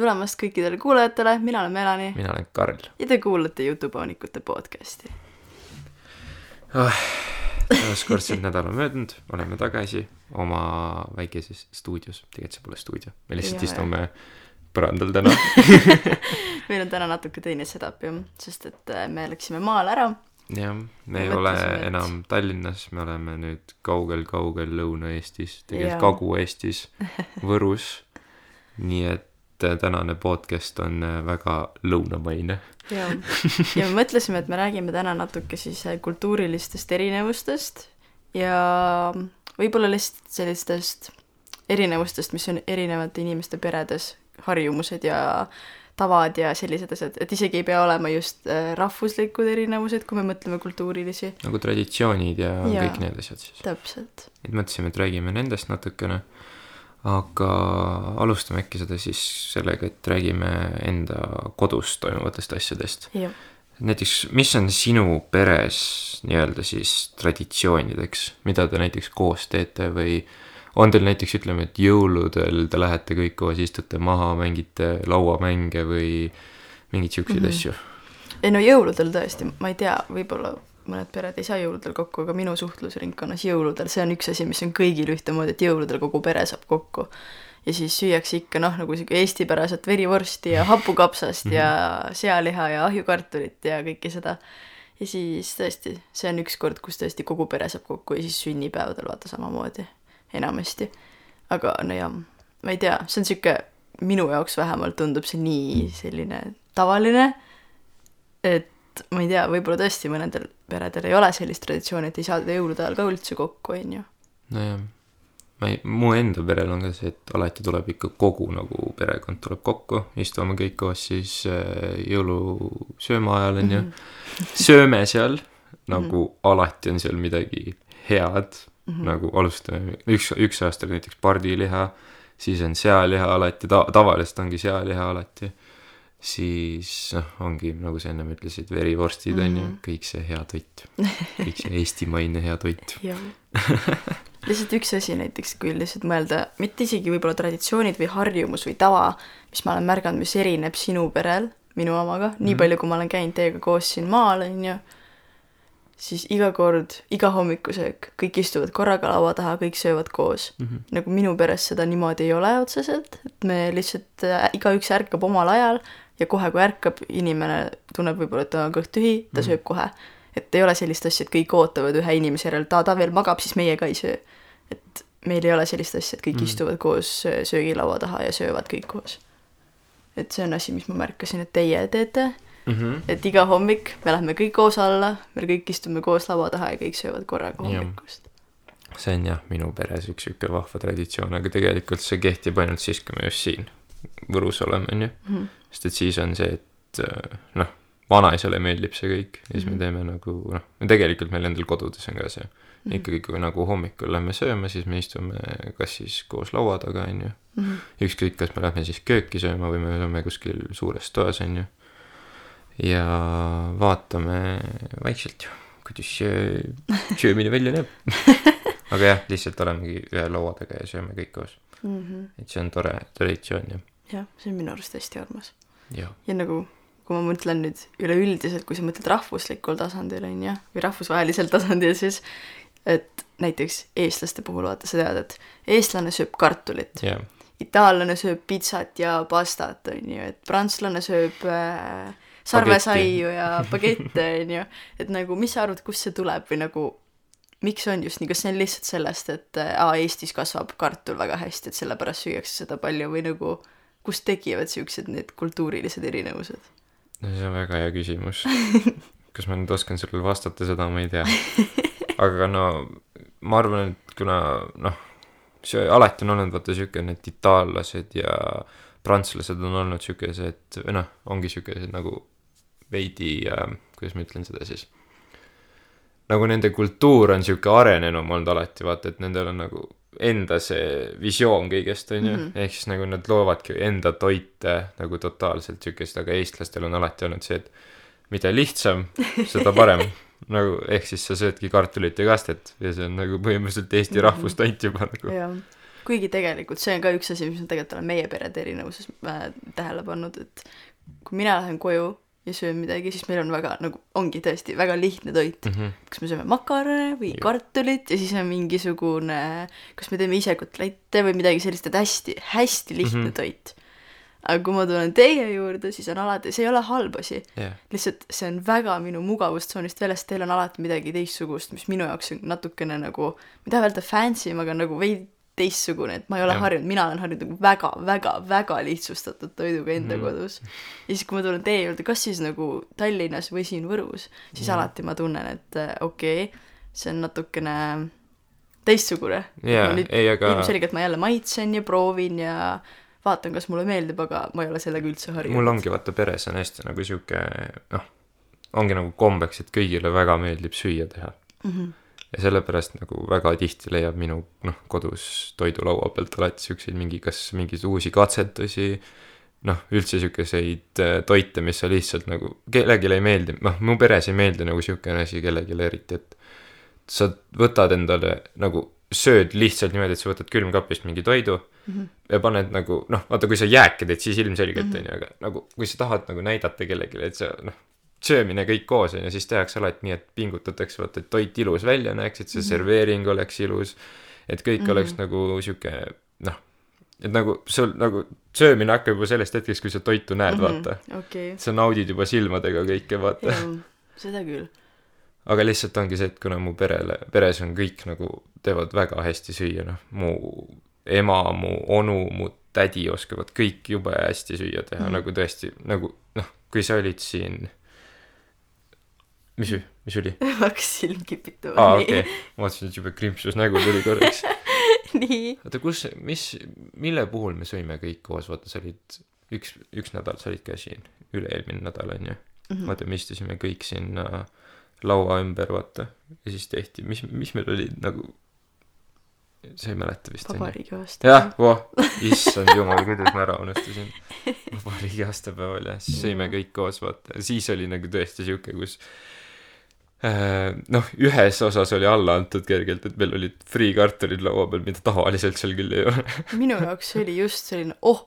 tulemast kõikidele kuulajatele, mina olen Melani mina olen Karl ja te kuulate Jutupoonikute podcasti. oh,. taaskordselt nädal on möödunud, oleme tagasi oma väikeses stuudios, tegelikult see pole stuudio, me lihtsalt ole. istume põrandal täna meil on täna natuke teine setup jah, sest et äh, me läksime maale ära. jah, me ei ole et- enam Tallinnas, me oleme nüüd kaugel-kaugel Lõuna-Eestis, tegelikult Kagu-Eestis, Võrus. nii et tänane podcast on äh, väga lõunamaine. ja, ja me mõtlesime, et me räägime täna natuke siis äh, kultuurilistest erinevustest ja võib-olla lihtsalt sellistest erinevustest, mis on erinevate inimeste peredes, harjumused ja tavad ja sellised asjad, et isegi ei pea olema just äh, rahvuslikud erinevused, kui me mõtleme kultuurilisi. nagu traditsioonid ja, ja kõik need asjad siis. täpselt. et mõtlesime, et räägime nendest natukene, aga alustame äkki seda siis sellega, et räägime enda kodus toimuvatest asjadest. näiteks, mis on sinu peres nii-öelda siis traditsioonideks, mida te näiteks koos teete või on teil näiteks, ütleme, et jõuludel te lähete kõik koos, istute maha, mängite lauamänge või mingeid siukseid mm. -hmm. asju? ei no jõuludel tõesti, ma ei tea, võib-olla mõned pered ei saa jõuludel kokku, aga minu suhtlusringkonnas jõuludel, see on üks asi, mis on kõigil ühtemoodi, et jõuludel kogu pere saab kokku. ja siis süüakse ikka noh, nagu sihuke eestipäraselt verivorsti ja hapukapsast ja sealiha ja ahjukartulit ja kõike seda. ja siis tõesti, see on üks kord, kus tõesti kogu pere saab kokku ja siis sünnipäevadel vaata samamoodi, enamasti. aga no jaa, ma ei tea, see on sihuke, minu jaoks vähemalt tundub see nii selline tavaline et ma ei tea, võib-olla tõesti mõnedel peredel ei ole sellist traditsiooni, et ei saada jõulude ajal ka üldse kokku, on ju. nojah, ma ei, mu enda perel on ka see, et alati tuleb ikka kogu nagu perekond tuleb kokku, istume kõik koos siis äh, jõulusööma ajal on ju, sööme seal nagu alati on seal midagi head mm, -hmm. nagu alustame, üks, üks aasta oli näiteks pardiliha, siis on sealiha alati ta-, tavaliselt ongi sealiha alati siis noh, ongi nagu sa ennem ütlesid, verivorstid mm -hmm. on ju, kõik see hea toit, kõik see eestimaine hea toit. lihtsalt üks asi näiteks, kui lihtsalt mõelda, mitte isegi võib-olla traditsioonid või harjumus või tava, mis ma olen märganud, mis erineb sinu perel minu omaga, nii palju, kui ma olen käinud teiega koos siin maal, on ju, siis iga kord, iga hommikusöök, kõik istuvad korraga laua taha, kõik söövad koos mm. -hmm. nagu minu peres seda niimoodi ei ole otseselt, et me lihtsalt äh, igaüks ärkab omal ajal ja kohe, kui ärkab, inimene tunneb võib-olla, et ta on kõht tühi, ta mm sööb kohe. et ei ole sellist asja, et kõik ootavad ühe inimese järel, ta, ta veel magab, siis meie ka ei söö. et meil ei ole sellist asja, et kõik mm istuvad koos söö- söögilaua taha ja söövad kõik koos. et see on asi, mis ma märkasin, et teie teete Mm -hmm. et iga hommik me lähme kõik koos alla, me kõik istume koos laua taha ja kõik söövad korraga hommikust. see on jah, minu peres üks sihuke vahva traditsioon, aga tegelikult see kehtib ainult siis, kui me just siin Võrus oleme, onju. Sest et siis on see, et äh, noh, vanaisale meeldib see kõik ja siis me Mhm. teeme nagu noh, tegelikult meil endal kodudes on ka see. Mhm. ikkagi, kui nagu hommikul lähme sööma, siis me istume kas siis koos laua taga, onju. Mhm. ükskõik, kas me lähme siis kööki sööma või me sööme kuskil suures toas, onju. ja vaatame vaikselt ju, kuidas see söömine välja näeb. aga jah, lihtsalt olemegi ühe laua taga ja sööme kõik koos. et see on tore traditsioon jah. jah, see on minu arust hästi armas. jah, ja nagu, kui ma mõtlen nüüd üleüldiselt, kui sa mõtled rahvuslikul tasandil, on ju, või rahvusvahelisel tasandil, siis et näiteks eestlaste puhul vaata, sa tead, et eestlane sööb kartulit, jah, itaallane sööb pitsat ja pastat, on ju, et prantslane sööb äh, sarvesaiu ja bagette, on ju, et nagu mis sa arvad, kust see tuleb või nagu miks on just nii, kas see on lihtsalt sellest, et äh, aa, Eestis kasvab kartul väga hästi, et sellepärast süüakse seda palju või nagu kust tekivad siuksed need kultuurilised erinevused? no see on väga hea küsimus. kas ma nüüd oskan sellele vastata, seda ma ei tea. aga no ma arvan, et kuna noh, see alati on olnud vaata siukene, et itaallased ja prantslased on olnud siukesed, või noh, ongi siukesed nagu veidi äh,, kuidas ma ütlen seda siis, nagu nende kultuur on sihuke arenenum olnud alati, vaata, et nendel on nagu enda see visioon kõigest, on ju, Mhm. ehk siis nagu nad loovadki enda toite nagu totaalselt siukest, aga eestlastel on alati olnud see, et mida lihtsam, seda parem. nagu ehk siis sa söödki kartulit ja kastet ja see on nagu põhimõtteliselt Eesti Mhm. rahvustoit juba nagu. kuigi tegelikult see on ka üks asi, mis ma tegelikult olen meie perede erinevuses äh, tähele pannud, et kui mina lähen koju ja söön midagi, siis meil on väga nagu, ongi tõesti väga lihtne toit mm. -hmm. kas me sööme makarone või ja. kartulit ja siis on mingisugune, kas me teeme ise kotlette või midagi sellist, et hästi, hästi lihtne mm -hmm. toit aga kui ma tulen teie juurde, siis on alati, see ei ole halb asi yeah.. lihtsalt see on väga minu mugavustsoonist väljas, teil on alati midagi teistsugust, mis minu jaoks on natukene nagu, ma ei taha öelda fancy, aga nagu veidi teistsugune, et ma ei ole ja. harjunud, mina olen harjunud nagu väga, väga, väga lihtsustatud toiduga enda mm. kodus. ja siis, kui ma tulen teie juurde, kas siis nagu Tallinnas või siin Võrus, siis mm. alati ma tunnen, et äh, okei okay,, see on natukene teistsugune. jaa, ei aga ilmselgelt ma jälle maitsen ja proovin ja vaatan, kas mulle meeldib, aga ma ei ole sellega üldse harjunud. mul ongi vaata peres on hästi nagu sihuke noh, ongi nagu kombeks, et kõigile väga meeldib süüa teha mm. -hmm ja sellepärast nagu väga tihti leiab minu noh, kodus toidulaua pealt alati siukseid mingi, kas mingeid uusi katsetusi, noh, üldse siukeseid äh, toite, mis sa lihtsalt nagu, kellelegi ei meeldi, noh, mu peres ei meeldi nagu siukene asi kellelegi eriti, et sa võtad endale nagu, sööd lihtsalt niimoodi, et sa võtad külmkapist mingi toidu mm -hmm. ja paned nagu noh, vaata, kui sa jääki teed, siis ilmselgelt mhm. on ju, aga nagu kui sa tahad nagu näidata kellelegi, et sa noh, söömine kõik koos on ju, siis tehakse alati nii, et pingutatakse, vaata, et toit ilus välja näeks, et see mm -hmm. serveering oleks ilus. et kõik mm -hmm. oleks nagu sihuke noh, et nagu sul nagu söömine hakkab juba sellest hetkest, kui sa toitu näed mm, -hmm. vaata okay.. sa naudid juba silmadega kõike, vaata. seda küll. aga lihtsalt ongi see, et kuna mu perele, peres on kõik nagu, teevad väga hästi süüa, noh, mu ema, mu onu, mu tädi oskavad kõik jube hästi süüa teha mm, -hmm. nagu tõesti, nagu noh, kui sa olid siin mis, mis oli? hakkas silm kipitama. aa, okei. Okay., ma vaatasin, et jube krimpsus nägu tuli korraks. Nii. oota, kus, mis, mille puhul me sõime kõik koos, vaata, sa olid üks, üks nädal sa olid ka siin, üle-eelmine nädal on ju. Mm -hmm.. vaata, me istusime kõik sinna äh, laua ümber, vaata, ja siis tehti, mis, mis meil oli nagu sa ei mäleta vist vabariigi aasta jah voh. Issand jumal kuidas ma ära unustasin. Vabariigi aastapäeval ja siis sõime kõik koos vaata. Siis oli nagu tõesti siuke kus noh, ühes osas oli alla antud kergelt, et meil olid friikartulid laua peal, mida tavaliselt seal küll ei ole minu jaoks oli just selline oh,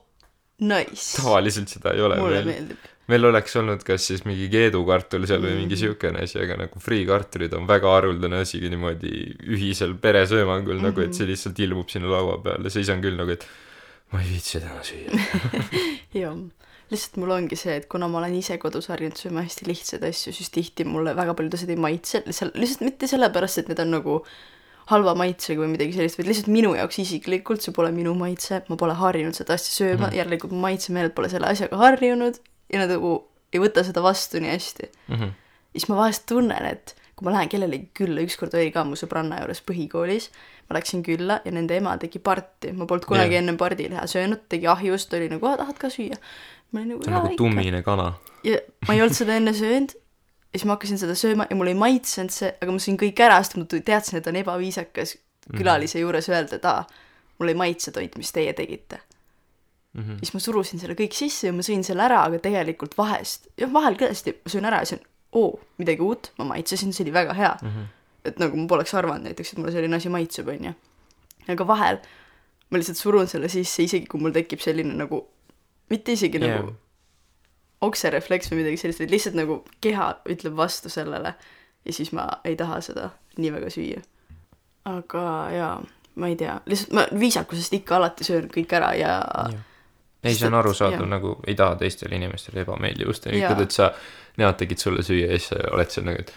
nice. tavaliselt seda ei ole mulle meil. meeldib. meil oleks olnud kas siis mingi keedukartul seal või mingi mm. siukene asi, aga nagu friikartulid on väga haruldane asi niimoodi ühisel peresöömangul mm -hmm. nagu, et see mhm. lihtsalt ilmub sinna laua peale, siis on küll nagu, et ma ei viitsi täna süüa jah lihtsalt mul ongi see, et kuna ma olen ise kodus harjunud sööma hästi lihtsaid asju, siis tihti mulle väga paljud asjad ei maitse, lihtsalt, lihtsalt mitte sellepärast, et need on nagu halva maitsega või midagi sellist, vaid lihtsalt minu jaoks isiklikult see pole minu maitse, ma pole harjunud seda asja sööma mm, järelikult mu maitsemeeled pole selle asjaga harjunud ja nad nagu ei võta seda vastu nii hästi mm. -hmm. siis ma vahest tunnen, et kui ma lähen kellelegi külla, ükskord oli ka mu sõbranna juures põhikoolis, ma läksin külla ja nende ema tegi parti, ma polnud kunagi yeah. enne pardiliha söönud, tegi ahjust, oli nagu, tahad ka süüa? Ma olin nagu, see on nagu tummine kana. ja ma ei olnud seda enne söönud ja siis ma hakkasin seda sööma ja mulle ei maitsenud see, aga ma sõin kõik ära, sest ma teadsin, et on ebaviisakas mhm. külalise juures öelda, et aa, mulle ei maitse toit, mis teie tegite mm. -hmm. siis ma surusin selle kõik sisse ja ma sõin selle ära, aga tegelikult vahest, jah, vahel tõesti, ma söön ära ja siis on, oo, midagi uut, ma maitsesin, see oli väga hea mm. -hmm. et nagu ma poleks arvanud näiteks, et mulle selline asi maitseb, onju. aga vahel ma lihtsalt surun selle sisse, isegi kui mul tekib selline nagu mitte isegi yeah. nagu okserefleks või midagi sellist, vaid lihtsalt nagu keha ütleb vastu sellele ja siis ma ei taha seda nii väga süüa. aga jaa, ma ei tea, lihtsalt ma viisakusest ikka alati söön kõik ära ja yeah. ei, see on arusaadav, nagu ei taha teistele inimestele ebameeldivust tekitada, et sa, nemad tegid sulle süüa ja siis sa oled seal nagu, et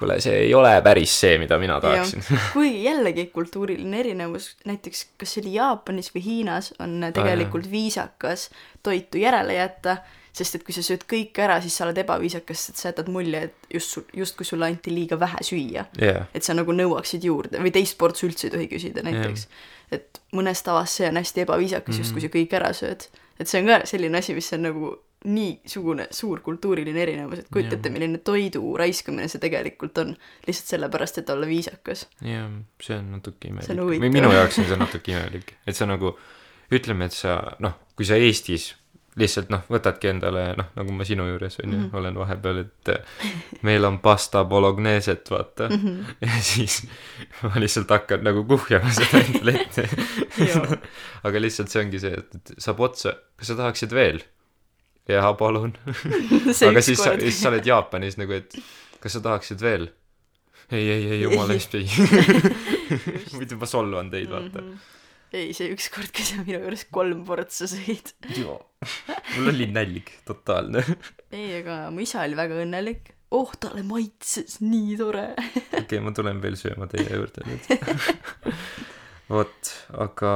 kuule, see ei ole päris see, mida mina tahaksin. kuigi jällegi kultuuriline erinevus, näiteks kas see oli Jaapanis või Hiinas, on tegelikult ah, viisakas toitu järele jätta, sest et kui sa sööd kõik ära, siis sa oled ebaviisakas, et sa jätad mulje, et just sul, justkui sulle anti liiga vähe süüa yeah.. et sa nagu nõuaksid juurde või teist portsu üldse ei tohi küsida näiteks yeah.. et mõnes tavas see on hästi ebaviisakas mm, -hmm. justkui sa kõik ära sööd. et see on ka selline asi, mis on nagu niisugune suur kultuuriline erinevus, et kujutate, milline toidu raiskamine see tegelikult on, lihtsalt sellepärast, et olla viisakas. jah, see on natuke imelik. või minu jaoks on see natuke imelik, et sa nagu, ütleme, et sa noh, kui sa Eestis lihtsalt noh, võtadki endale noh, nagu ma sinu juures on ju mm. -hmm. olen vahepeal, et äh, meil on pasta bologneset, vaata mm. -hmm. ja siis ma lihtsalt hakkan nagu kuhjama seda endale ette aga lihtsalt see ongi see, et, et saab otsa, kas sa tahaksid veel? jaa, palun. aga siis sa, siis sa oled Jaapanis nagu, et kas sa tahaksid veel? ei, ei, ei, jumala eest ei. muidu ma solvan teid, vaata. Mhm. ei, see ükskord, kui sa minu juures kolm portsu sõid. mul oli nälg, totaalne. ei, aga mu isa oli väga õnnelik. oh, talle maitses nii tore. okei okay,, ma tulen veel sööma teie juurde nüüd. vot, aga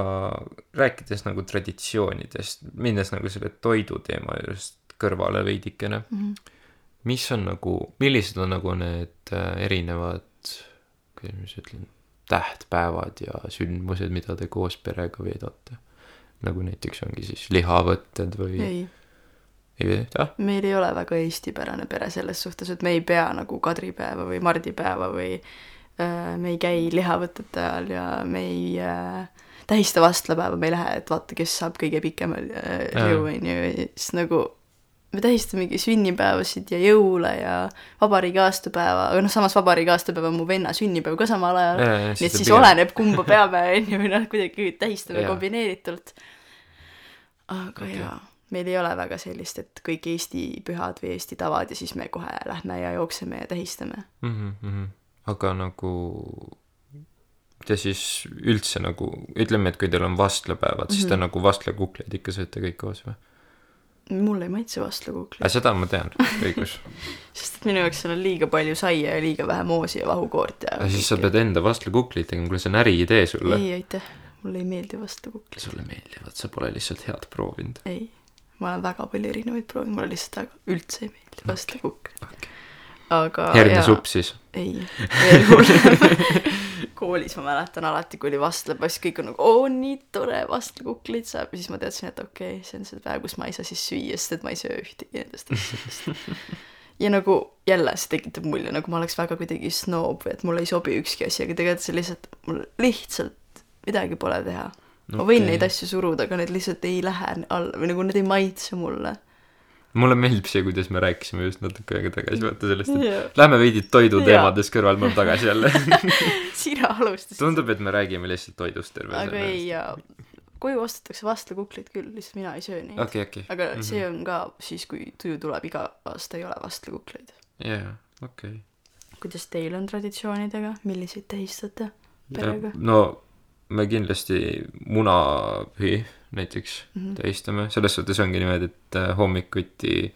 rääkides nagu traditsioonidest, minnes nagu selle toidu teema juurest kõrvale veidikene, mis on nagu, millised on nagu need äh, erinevad, kuidas ma siis ütlen, tähtpäevad ja sündmused, mida te koos perega veedate? nagu näiteks ongi siis lihavõtted või ei, ei, ei veeta? meil ei ole väga eestipärane pere selles suhtes, et me ei pea nagu kadripäeva või mardipäeva või äh, me ei käi lihavõtete ajal ja me ei äh, tähista vastlapäeva, me ei lähe, et vaata, kes saab kõige pikema äh, jõu, onju, siis nagu me tähistamegi sünnipäevasid ja jõule ja vabariigi aastapäeva, aga noh, samas vabariigi aastapäev on mu venna sünnipäev ka samal ajal. nii et siis oleneb, kumba peame, onju, või noh, kuidagi tähistame Jaa. kombineeritult. aga Okei. jaa, meil ei ole väga sellist, et kõik Eesti pühad või Eesti tavad ja siis me kohe lähme ja jookseme ja tähistame. mm. -hmm. Aga nagu ja siis üldse nagu ütleme, et kui teil on vastlapäevad, siis te Mhm. nagu vastlakukleid ikka sööte kõik koos või? mulle ei maitse vastlakukli, seda ma tean, õigus. sest et minu jaoks seal on liiga palju saia ja liiga vähe moosi ja vahukoort ja siis sa pead enda vastlakukleid tegema, kuule see on äriidee sulle. ei, aitäh, mulle ei meeldi vastlakukli, sulle meeldivad, sa pole lihtsalt head proovinud. ei. ma olen väga palju erinevaid proovinud, mulle lihtsalt väga üldse ei meeldi vastlakukli okei. Aga hernesupp siis. ei, veel hullem. koolis ma mäletan alati, kui oli vastlapäev, siis kõik on nagu oo nii tore, vastlakuklid saab ja siis ma teadsin, et okei okay,, see on see päev, kus ma ei saa siis süüa, sest et ma ei söö ühtegi nendest asjadest. ja nagu jälle see tekitab mulje, nagu ma oleks väga kuidagi snoob või et mulle ei sobi ükski asi, aga tegelikult see lihtsalt, mul lihtsalt midagi pole teha. ma võin Okei. neid asju suruda, aga need lihtsalt ei lähe alla või nagu need ei maitse mulle. Mulle meeldib see, kuidas me rääkisime just natuke aega tagasi, vaata sellest, et Jaa. lähme veidi toiduteemadest kõrvale, me oleme tagasi jälle. sina alustasid. tundub, et me räägime lihtsalt toidust terve aga ei, ja koju ostetakse vastlakukleid küll, lihtsalt mina ei söö neid. okei, okei. aga mm -hmm. see on ka siis, kui tuju tuleb, iga aasta ei ole vastlakukleid. jaa, okei. kuidas teil on traditsioonidega, milliseid tähistate perega? no me kindlasti munapühi näiteks mm Mhm. -hmm. tähistame, selles suhtes ongi niimoodi, et äh, hommikuti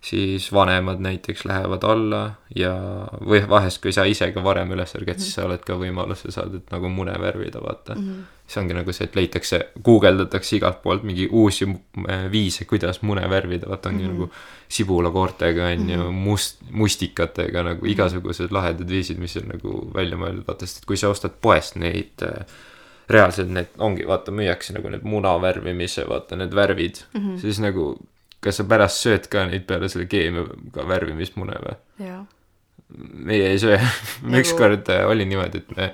siis vanemad näiteks lähevad alla ja või vahest, kui sa ise ka varem üles ärkad, siis sa oled ka võimaluse saada, et nagu mune värvida, vaata mm. Mhm. -hmm. see ongi nagu see, et leitakse, guugeldatakse igalt poolt mingi uusi äh, viise, kuidas mune värvida, vaata ongi mm Mhm. -hmm. nagu sibulakoortega on ju, must, mustikatega nagu igasugused lahedad viisid, mis on nagu välja mõeldud, vaata, sest et kui sa ostad poest neid äh, reaalselt need ongi, vaata, müüakse nagu need muna värvimise, vaata need värvid mm. -hmm. siis nagu kas sa pärast sööd ka neid peale selle keemiaga värvimismune või? meie ei söö Nagu- ükskord äh, oli niimoodi, et me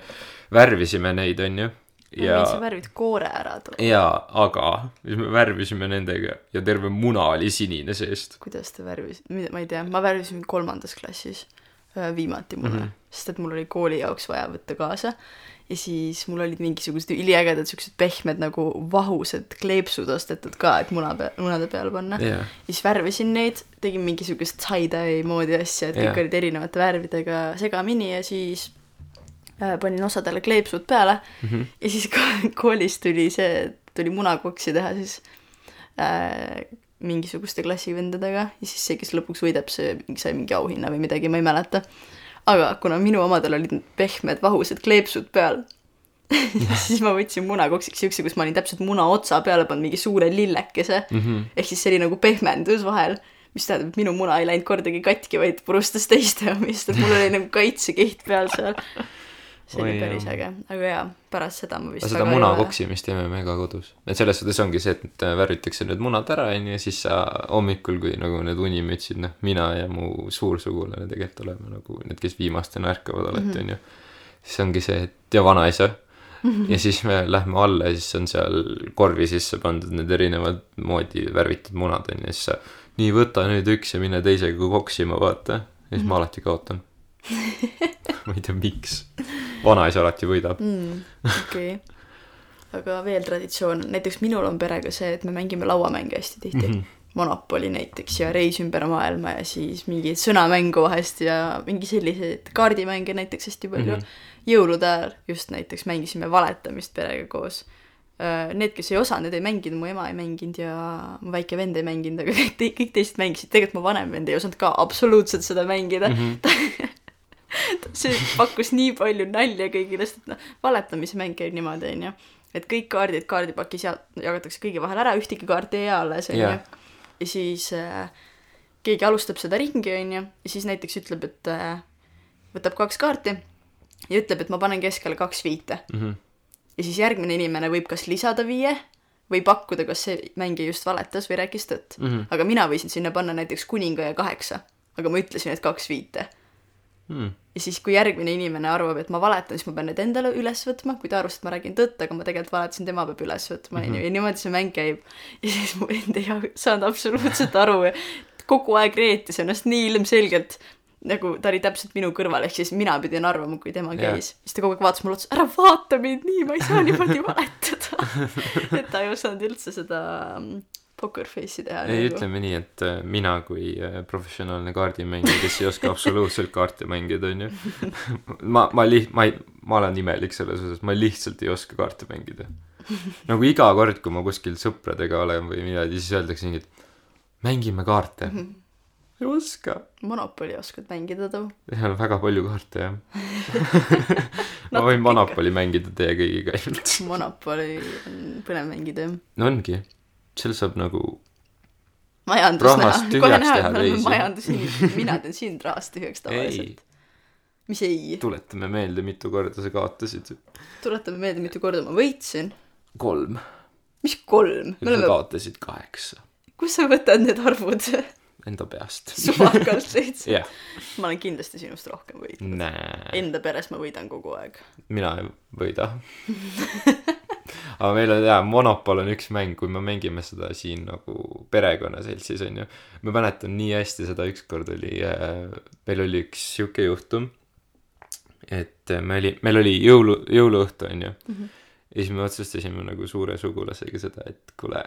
värvisime neid, onju, ja ja sa värvid koore ära, jaa, aga siis me värvisime nendega ja terve muna oli sinine seest. kuidas te värvisite, ma ei tea, ma värvisin kolmandas klassis öö, viimati mulle mm. -hmm. sest et mul oli kooli jaoks vaja võtta kaasa ja siis mul olid mingisugused üliägedad siuksed pehmed nagu vahused kleepsud ostetud ka, et muna peal, munade peale panna. jaa, ja siis värvisin neid, tegin mingisugust tie-dye moodi asja, et kõik Jah. olid erinevate värvidega segamini ja siis äh, panin osadele kleepsud peale Mhm. ja siis ko- koolis tuli see, tuli munakoksi teha siis äh, mingisuguste klassivendadega ja siis see, kes lõpuks võidab, see sai mingi auhinna või midagi, ma ei mäleta. Aga kuna minu omadel olid pehmed vahused kleepsud peal, siis ma võtsin munakoksiks siukse, kus ma olin täpselt muna otsa peale pannud mingi suure lillekese mm. -hmm. ehk siis see oli nagu pehmendus vahel, mis tähendab, et minu muna ei läinud kordagi katki, vaid purustas teiste omist, et mul oli nagu kaitsekiht peal seal. see oli Oi, päris jah. äge, aga jaa, pärast seda ma vist seda muna. koksimist teeme me ka kodus. et selles suhtes ongi see, et äh, värvitakse need munad ära, onju, ja siis sa hommikul, kui nagu need unimütsid, noh, mina ja mu suursugulane tegelikult oleme nagu need, kes viimastena ärkavad alati, onju. siis ongi see, et ja vanaisa ja siis me lähme alla ja siis on seal korvi sisse pandud need erinevad moodi värvitud munad on ju, ja siis sa nii, võta nüüd üks ja mine teisega koksima, vaata. ja siis ma alati kaotan ma ei tea, miks. Vanaisa alati võidab mm, okei okay. aga veel traditsioon, näiteks minul on perega see, et me mängime lauamänge hästi tihti mm. -hmm. Monopoli näiteks ja Reis ümber maailma ja siis mingit sõnamängu vahest ja mingi selliseid kaardimänge näiteks hästi palju mm. -hmm. jõulude ajal just näiteks mängisime valetamist perega koos. Need, kes ei osanud, need ei mänginud, mu ema ei mänginud ja mu väike vend ei mänginud, aga kõik, kõik teised mängisid, tegelikult mu vanem vend ei osanud ka absoluutselt seda mängida mm. -hmm. see pakkus nii palju nalja kõigile, sest noh, valetamise mäng käib niimoodi, onju. et kõik kaardid kaardipakis ja jagatakse kõigi vahel ära, ühtegi kaarti ei jää alles, onju. ja siis äh, keegi alustab seda ringi, onju, ja siis näiteks ütleb, et äh, võtab kaks kaarti ja ütleb, et ma panen keskele kaks viite mm. -hmm. ja siis järgmine inimene võib kas lisada viie või pakkuda, kas see mängija just valetas või rääkis tõtt mm. -hmm. aga mina võisin sinna panna näiteks kuninga ja kaheksa, aga ma ütlesin, et kaks viite hmm.. ja siis, kui järgmine inimene arvab, et ma valetan, siis ma pean need endale üles võtma, kui ta arvas, et ma räägin tõtt, aga ma tegelikult valetasin, tema peab üles võtma, onju, ja niimoodi see mäng käib. ja siis mu vend ei saanud absoluutselt aru kogu aeg reetis ennast nii ilmselgelt, nagu ta oli täpselt minu kõrval, ehk siis mina pidin arvama, kui tema käis. Yeah.. siis ta kogu aeg vaatas mulle otsa, ära vaata mind nii, ma ei saa niimoodi valetada. Et ta ei osanud üldse seda poker face'i teha. ei, ütleme nii, et äh, mina kui äh, professionaalne kaardimängija, kes ei oska absoluutselt kaarte mängida, onju. ma, ma liht-, ma ei, ma olen imelik selles osas, ma lihtsalt ei oska kaarte mängida. nagu iga kord, kui ma kuskil sõpradega olen või midagi, siis öeldakse nii, et mängime kaarte. -hmm ei oska. Monopoli oskad mängida too? seal on väga palju kaarte jah ma võin Monopoli mängida teie kõigiga ainult Monopoli on põnev mängida jah. no ongi seal saab nagu majandus näha, kohe näha, et me oleme majandusinimesed, mina teen sind rahast tühjaks tavaliselt. mis ei? tuletame meelde, mitu korda sa kaotasid. tuletame meelde, mitu korda ma võitsin. kolm. mis kolm? sa oleme... kaotasid kaheksa. kust sa võtad need arvud? Enda peast. suvakalt lihtsalt yeah.. ma olen kindlasti sinust rohkem võitnud. Enda peres ma võidan kogu aeg. mina ei võida aga meil on jaa, Monopol on üks mäng, kui me mängime seda siin nagu perekonnaseltsis onju. ma mäletan nii hästi seda ükskord oli äh,, meil oli üks sihuke juhtum, et me oli, meil oli jõulu, jõuluõhtu onju mm. -hmm. ja siis me otsustasime nagu suure sugulasega seda, et kuule,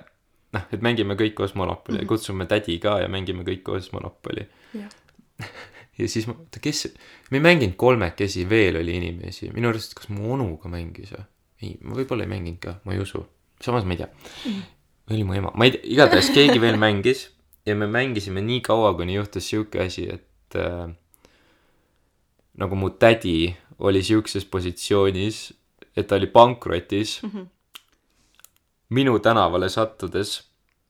noh, et mängime kõik koos Monopoli mm -hmm. ja kutsume tädi ka ja mängime kõik koos Monopoli. ja siis ma, oota, kes, me ei mänginud kolmekesi, veel oli inimesi, minu arust, kas mu onu ka mängis või? Ei, ma võib-olla ei mänginud ka, ma ei usu. samas ma ei tea mm.. või oli mu ema, ma ei tea, igatahes keegi veel mängis ja me mängisime nii kaua, kuni juhtus sihuke asi, et äh, nagu mu tädi oli sihukeses positsioonis, et ta oli pankrotis mm. -hmm. minu tänavale sattudes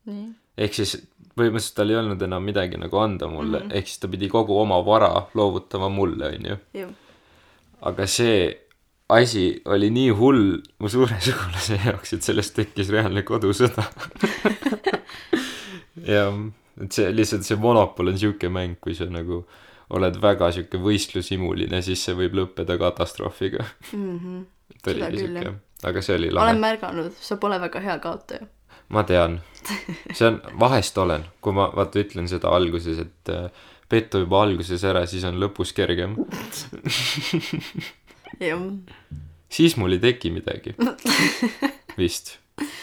mm.. ehk siis põhimõtteliselt tal ei olnud enam midagi nagu anda mulle mm, -hmm. ehk siis ta pidi kogu oma vara loovutama mulle, onju. aga see asi oli nii hull mu suure sugulase jaoks, et sellest tekkis reaalne kodusõda jah, et see lihtsalt see monopol on sihuke mäng, kui sa nagu oled väga sihuke võistlushimuline, siis see võib lõppeda katastroofiga mm. -hmm. et oligi sihuke, aga see oli lahe. olen märganud, sa pole väga hea kaotaja. ma tean, see on, vahest olen, kui ma vaata ütlen seda alguses, et äh, pettu juba alguses ära, siis on lõpus kergem. siis mul ei teki midagi vist,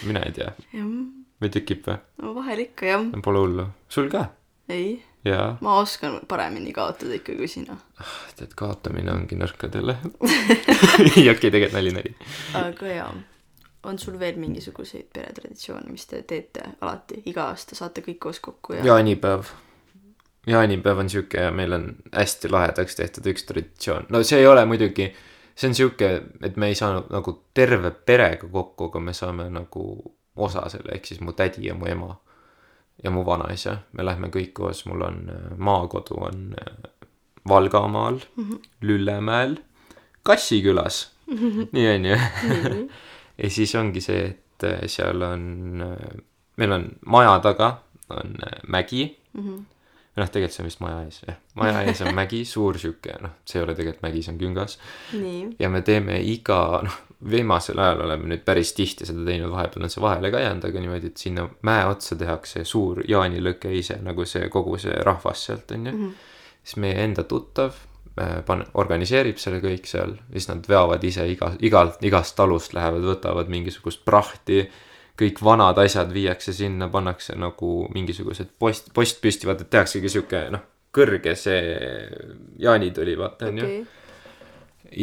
mina ei tea. või tekib või? no vahel ikka jah. Pole hullu, sul ka? ei. ma oskan paremini kaotada ikka kui sina. Ah, tead, kaotamine ongi nõrkadele ei, okei, tegelikult nali, nali. aga jaa on sul veel mingisuguseid peretraditsioone, mis te teete alati, iga aasta saate kõik koos kokku ja? jaanipäev jaanipäev on sihuke ja meil on hästi lahedaks tehtud üks traditsioon, no see ei ole muidugi see on sihuke, et me ei saanud nagu terve perega kokku, aga me saame nagu osa selle, ehk siis mu tädi ja mu ema ja mu vanaisa, me lähme kõik koos, mul on äh, maakodu on äh, Valgamaal mm, -hmm. Lüllemäel, Kassikülas mm, -hmm. nii on ju ja siis ongi see, et äh, seal on, meil on maja taga on mägi mm, -hmm. Või noh, tegelikult see on vist maja ees, jah. maja ees on mägi, suur sihuke, noh, see ei ole tegelikult mägi, see on küngas. ja me teeme iga, noh, viimasel ajal oleme nüüd päris tihti seda teinud, vahepeal on see vahele ka jäänud, aga niimoodi, et sinna mäe otsa tehakse suur jaanilõke ise, nagu see kogu see rahvas sealt on ju mm. -hmm. siis meie enda tuttav äh, pan-, organiseerib selle kõik seal, siis nad veavad ise iga, igalt, igast talust lähevad, võtavad mingisugust prahti. Kõik vanad asjad viiakse sinna, pannakse nagu mingisugused post, post püsti, vaata, et tehaksegi sihuke noh, kõrge see jaanituli, vaata on ju okei.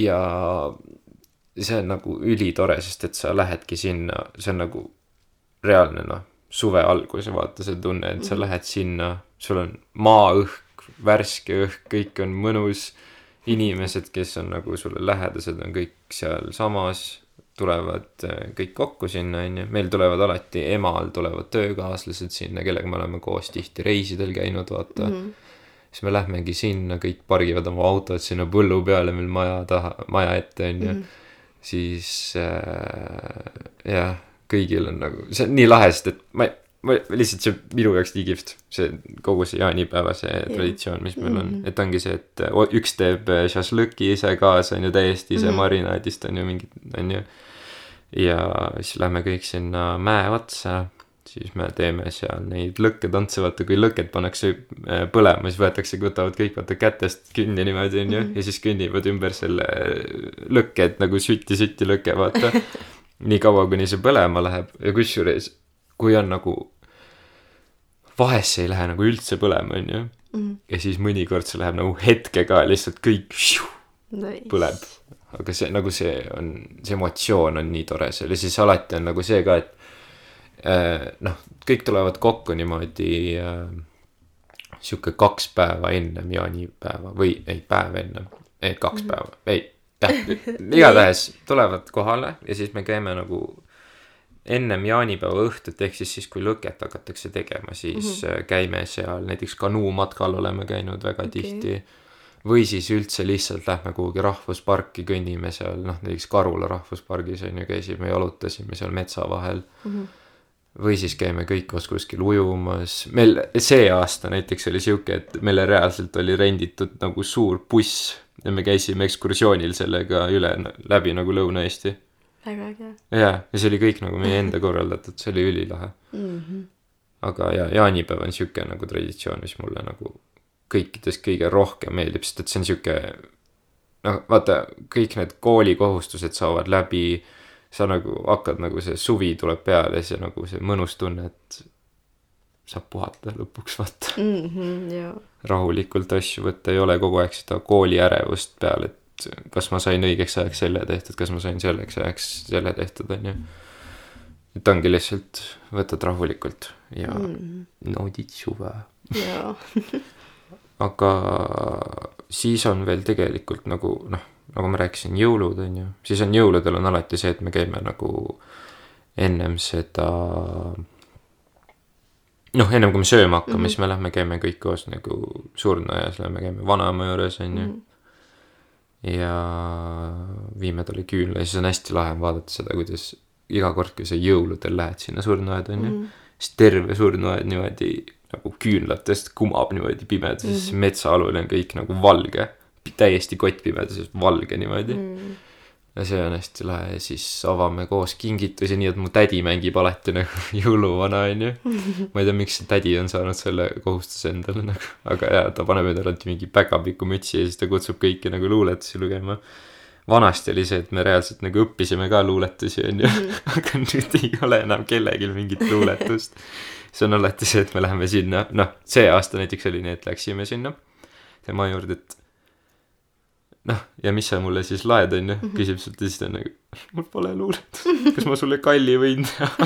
ja see on nagu ülitore, sest et sa lähedki sinna, see on nagu reaalne noh, suve algus ja vaata see tunne, et sa lähed sinna, sul on maaõhk, värske õhk, kõik on mõnus. inimesed, kes on nagu sulle lähedased, on kõik sealsamas, tulevad äh, kõik kokku sinna, onju. meil tulevad alati, emal tulevad töökaaslased sinna, kellega me oleme koos tihti reisidel käinud, vaata mm. -hmm siis me lähmegi sinna, kõik pargivad oma autod sinna põllu peale meil maja taha, maja ette onju mm. -hmm. siis äh, jah, kõigil on nagu, see on nii lahe, sest et ma, ma lihtsalt see on minu jaoks nii kihvt, see kogu see jaanipäeva see yeah. traditsioon, mis meil on mm, -hmm. et ongi see, et üks teeb äh, šašlõki ise kaasa onju, täiesti ise mm -hmm. marinaadist onju, mingid onju. Ja siis lähme kõik sinna mäe otsa siis me teeme seal neid lõkketantse, vaata kui lõket pannakse äh, põlema, siis võetakse, võtavad kõik vaata kätest kinni niimoodi onju mm -hmm. ja siis kõnnivad ümber selle lõkke, et nagu sütti-sütti lõke, vaata. nii kaua, kuni see põlema läheb ja kusjuures, kui on nagu, vahest see ei lähe nagu üldse põlema, onju. ja siis mõnikord see läheb nagu hetkega lihtsalt kõik šiu, Nice. põleb. Aga see nagu see on, see emotsioon on nii tore seal ja siis alati on nagu see ka, et äh, noh, kõik tulevad kokku niimoodi äh, sihuke kaks päeva ennem jaanipäeva või ei, päev ennem, ei kaks -hmm. päeva, ei, igatahes tulevad kohale ja siis me käime nagu ennem jaanipäeva õhtut, ehk siis siis, kui lõket hakatakse tegema, siis mm -hmm. käime seal näiteks kanuumatkal oleme käinud väga okay. tihti. Või siis üldse lihtsalt lähme kuhugi rahvusparki, kõnnime seal, noh näiteks Karula rahvuspargis on ju, käisime, jalutasime seal metsa vahel mm. -hmm või siis käime kõik koos kuskil ujumas, meil see aasta näiteks oli sihuke, et meile reaalselt oli renditud nagu suur buss ja me käisime ekskursioonil sellega üle, läbi nagu Lõuna-Eesti. väga äge jaa, ja see oli kõik nagu meie enda korraldatud, see oli ülilahe. mm. -hmm. aga jaa, jaanipäev on sihuke nagu traditsioon, mis mulle nagu kõikidest kõige rohkem meeldib, sest et see on sihuke noh, vaata, kõik need koolikohustused saavad läbi, sa nagu hakkad nagu see suvi tuleb peale, siis nagu see mõnus tunne, et saab puhata lõpuks, vaata. mm. -hmm, rahulikult asju võtta, ei ole kogu aeg seda kooliärevust peal, et kas ma sain õigeks ajaks selle tehtud, kas ma sain selleks ajaks selle tehtud, onju. et ongi lihtsalt, võtad rahulikult ja mm. Mhm. naudid suve. jaa. aga siis on veel tegelikult nagu noh, nagu ma rääkisin, jõulud on ju, siis on jõuludel on alati see, et me käime nagu ennem seda noh, ennem kui me sööma hakkame mm, -hmm. siis me lähme käime kõik koos nagu surnuaias, lähme käime vanaema juures on ju mm. -hmm. ja viime talle küünla ja siis on hästi lahe vaadata seda, kuidas iga kord, kui sa jõuludel lähed sinna surnuaeda on ju mm -hmm., siis terve surnuaed niimoodi nagu küünlatest kumab niimoodi pimeduses mm, -hmm. metsaalune on kõik nagu valge, täiesti kottpimeduses valge niimoodi mm. -hmm. ja see on hästi lahe ja siis avame koos kingitusi, nii et mu tädi mängib alati nagu jõuluvana onju. ma ei tea, miks see tädi on saanud selle kohustuse endale nagu, aga jaa, ta paneb endale alati mingi päkapiku mütsi ja siis ta kutsub kõiki nagu luuletusi lugema vanasti oli see, et me reaalselt nagu õppisime ka luuletusi, onju, aga nüüd ei ole enam kellelgi mingit luuletust. See on alati see, et me läheme sinna, noh, see aasta näiteks oli nii, et läksime sinna tema juurde, et noh, ja mis sa mulle siis laed, onju, küsib sult ja siis ta on nagu, mul pole luuletust, kas ma sulle kalli võin teha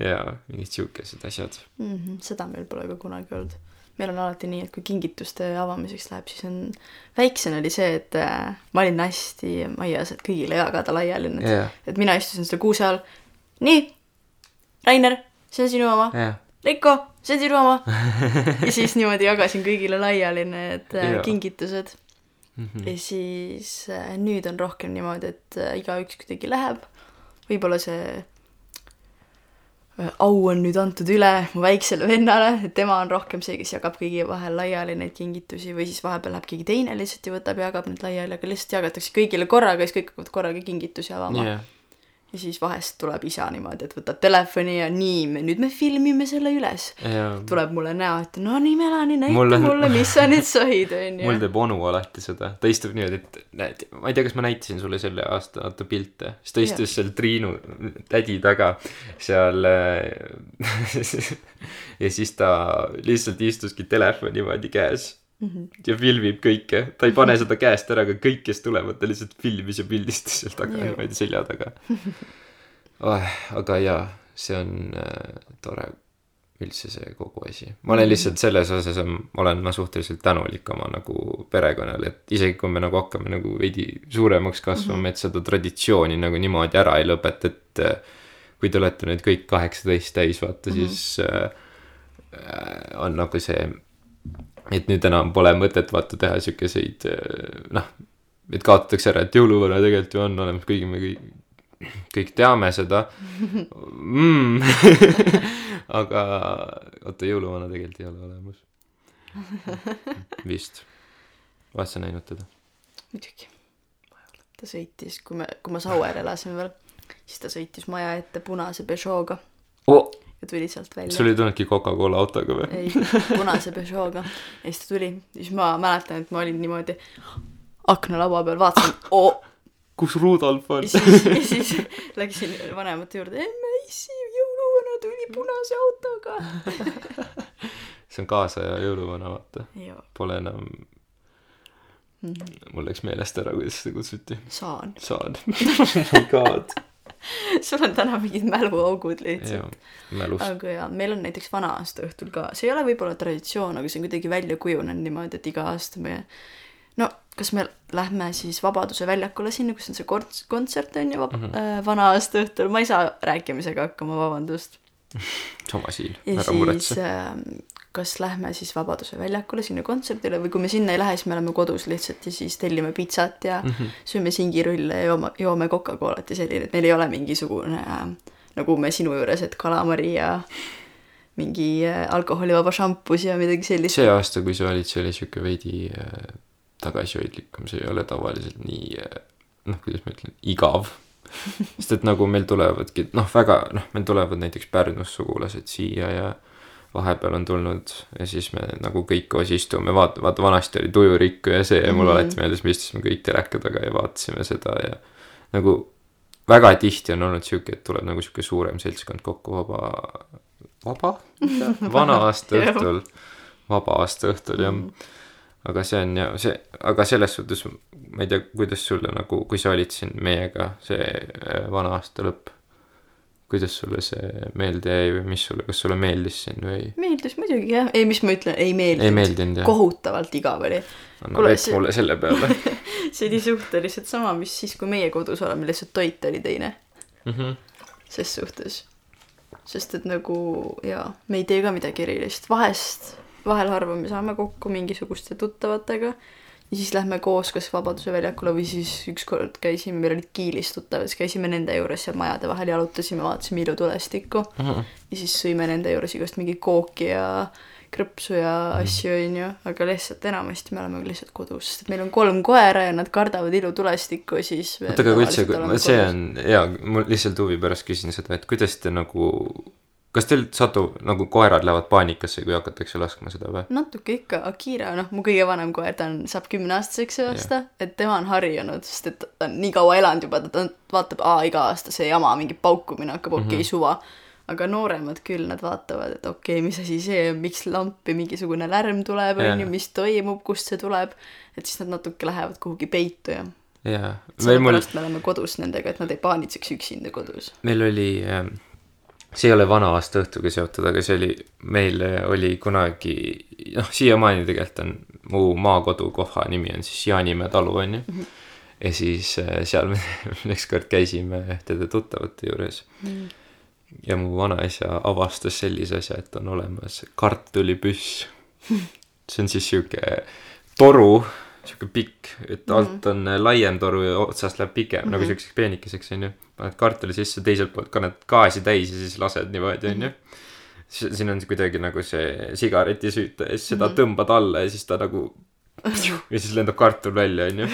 jaa, mingid siukesed asjad. mm. -hmm. seda meil pole ka kunagi olnud. meil on alati nii, et kui kingituste avamiseks läheb, siis on, väiksena oli see, et äh, ma olin hästi aias, et kõigile jagada laiali need Jaa. et mina istusin selle kuuse all. nii, Rainer, see on sinu oma. jah, Reiko, see on sinu oma. ja siis niimoodi jagasin kõigile laiali need äh, Jaa. kingitused. Mhm. ja siis äh, nüüd on rohkem niimoodi, et äh, igaüks kuidagi läheb. võib-olla see au on nüüd antud üle mu väiksele vennale, et tema on rohkem see, kes jagab kõigi vahel laiali neid kingitusi või siis vahepeal läheb keegi teine lihtsalt ja võtab ja jagab need laiali, aga lihtsalt jagatakse kõigile korraga, siis kõik hakkavad korraga kingitusi avama jah, ja siis vahest tuleb isa niimoodi, et võtab telefoni ja nii, me nüüd me filmime selle üles. ja tuleb mulle näo ette, no nii Melani, näita Mulle- mulle, mis sa nüüd said, onju. mul teeb onu alati seda, ta istub niimoodi, et näed, ma ei tea, kas ma näitasin sulle selle aasta vaata pilte, siis ta istus seal Triinu tädi taga seal äh, ja siis ta lihtsalt istuski telefon niimoodi käes. Ja filmib kõike, ta ei pane seda käest ära, aga kõik, kes tulevad, ta lihtsalt filmis ja pildistas seal taga niimoodi selja taga oh,. aga jaa, see on äh, tore üldse see kogu asi. ma olen lihtsalt selles osas, olen ma suhteliselt tänulik oma nagu perekonnale, et isegi kui me nagu hakkame nagu veidi suuremaks kasvama, et seda traditsiooni nagu niimoodi ära ei lõpeta, et äh, kui te olete nüüd kõik kaheksateist täis, vaata mm, -hmm. siis äh, äh, on nagu see, et nüüd enam pole mõtet vaata teha siukeseid äh, noh, et kaotatakse ära, et jõuluvana tegelikult ju on olemas, kuigi me kõik, kõik teame seda mm. aga oota, jõuluvana tegelikult ei ole olemas. vist. oled sa näinud teda? muidugi. ta sõitis, kui me, kui ma Sauer elasime veel, siis ta sõitis maja ette punase Peugeot'ga oh,. Ja tuli sealt välja. sul ei tulnudki Coca-Cola autoga või? ei, punase Peugeot'ga. ja siis ta tuli, siis ma mäletan, et ma olin niimoodi aknalaua peal, vaatasin oh,, kus Rudolf on ja? siis, ja siis läksin vanemate juurde, emme, issi, jõuluvana tuli punase autoga. see on kaasaja jõuluvana, vaata. Pole enam, mul läks meelest ära, kuidas seda kutsuti. saan. saan. oh my god. sul on täna mingid mäluaugud lihtsalt. aga jaa, meil on näiteks vana-aasta õhtul ka, see ei ole võib-olla traditsioon, aga see on kuidagi välja kujunenud niimoodi, et iga aasta me no kas me lähme siis Vabaduse väljakule sinna, kus on see konts-, kontsert on ju vab- mm -hmm. äh, vana-aasta õhtul, ma ei saa rääkimisega hakkama, vabandust. sama siil, ja ära muretse. äh, kas lähme siis Vabaduse väljakule sinna kontserdile või kui me sinna ei lähe, siis me oleme kodus lihtsalt ja siis tellime pitsat ja mm. -hmm. sööme singirulle ja joome, joome Coca-Colat ja selline, et meil ei ole mingisugune äh, nagu me sinu juures, et kalamari ja mingi äh, alkoholivaba šampus ja midagi sellist. see aasta, kui sa olid, see oli siuke veidi äh, tagasihoidlikum, see ei ole tavaliselt nii noh, kuidas ma ütlen, igav. sest et nagu meil tulevadki, noh, väga, noh, meil tulevad näiteks Pärnust sugulased siia ja vahepeal on tulnud ja siis me nagu kõik koos istume, vaata, vaata vanasti oli Tujurikku ja see ja mul mm. -hmm. alati meeldis, me istusime kõik teleka taga ja vaatasime seda ja nagu väga tihti on olnud siuke, et tuleb nagu siuke suurem seltskond kokku vaba, vaba, vana aasta õhtul, vaba aasta õhtul jah Mhm. aga see on ja see, aga selles suhtes ma ei tea, kuidas sulle nagu, kui sa olid siin meiega see äh, vana aasta lõpp, kuidas sulle see meelde jäi või mis sulle, kas sulle meeldis siin või meeldis muidugi jah, ei, mis ma ütlen, ei meeldinud. ei meeldinud jah? kohutavalt igav oli. anna vett see- mulle selle peale see oli suhteliselt sama, mis siis, kui meie kodus oleme, lihtsalt toit oli teine mm. -hmm. ses suhtes. sest et nagu jaa, me ei tee ka midagi erilist, vahest, vahel harva me saame kokku mingisuguste tuttavatega ja siis lähme koos kas Vabaduse väljakule või siis ükskord käisime, meil olid Kiilis tuttavad, siis käisime nende juures seal majade vahel jalutasime, vaatasime ilutulestikku Mm -hmm. ja siis sõime nende juures igast mingi kooki ja krõpsu ja Mhm. asju, onju, aga lihtsalt enamasti me oleme lihtsalt kodus, sest et meil on kolm koera ja nad kardavad ilutulestikku, siis oota, aga üldse see on jaa, mul lihtsalt huvi pärast küsin seda, et kuidas te nagu, kas teil satub nagu koerad lähevad paanikasse, kui hakatakse laskma seda või? natuke ikka, Akira, noh, mu kõige vanem koer, ta on, saab kümneaastaseks see aasta, et tema on harjunud, sest et ta on nii kaua elanud juba, ta vaatab, aa, iga aasta see jama, mingi paukumine hakkab, okei okay,, suva. aga nooremad küll, nad vaatavad, et okei okay,, mis asi see on, miks lampi mingisugune lärm tuleb, Jaa. onju, mis toimub, kust see tuleb. et siis nad natuke lähevad kuhugi peitu ja jaa, veel mul, sellepärast me oleme kodus nendega, et nad ei paanitseks üksinda kodus. meil oli, see ei ole vana aasta õhtuga seotud, aga see oli, meil oli kunagi, noh, siiamaani tegelikult on mu maakodu koha nimi on siis Jaanimäe talu, on ju. ja siis äh, seal me ükskord käisime ühtede tuttavate juures ja mu vanaisa avastas sellise asja, et on olemas kartulipüss. see on siis sihuke toru, sihuke pikk, et alt on äh, laiem toru ja otsast läheb pikem mm, -hmm. nagu siukseks peenikeseks onju. paned kartuli sisse, teiselt poolt kannad gaasi täis ja siis lased niimoodi onju. siin on kuidagi nagu see sigaretisüüta ja siis seda tõmbad alla ja siis ta nagu ja siis lendab kartul välja onju.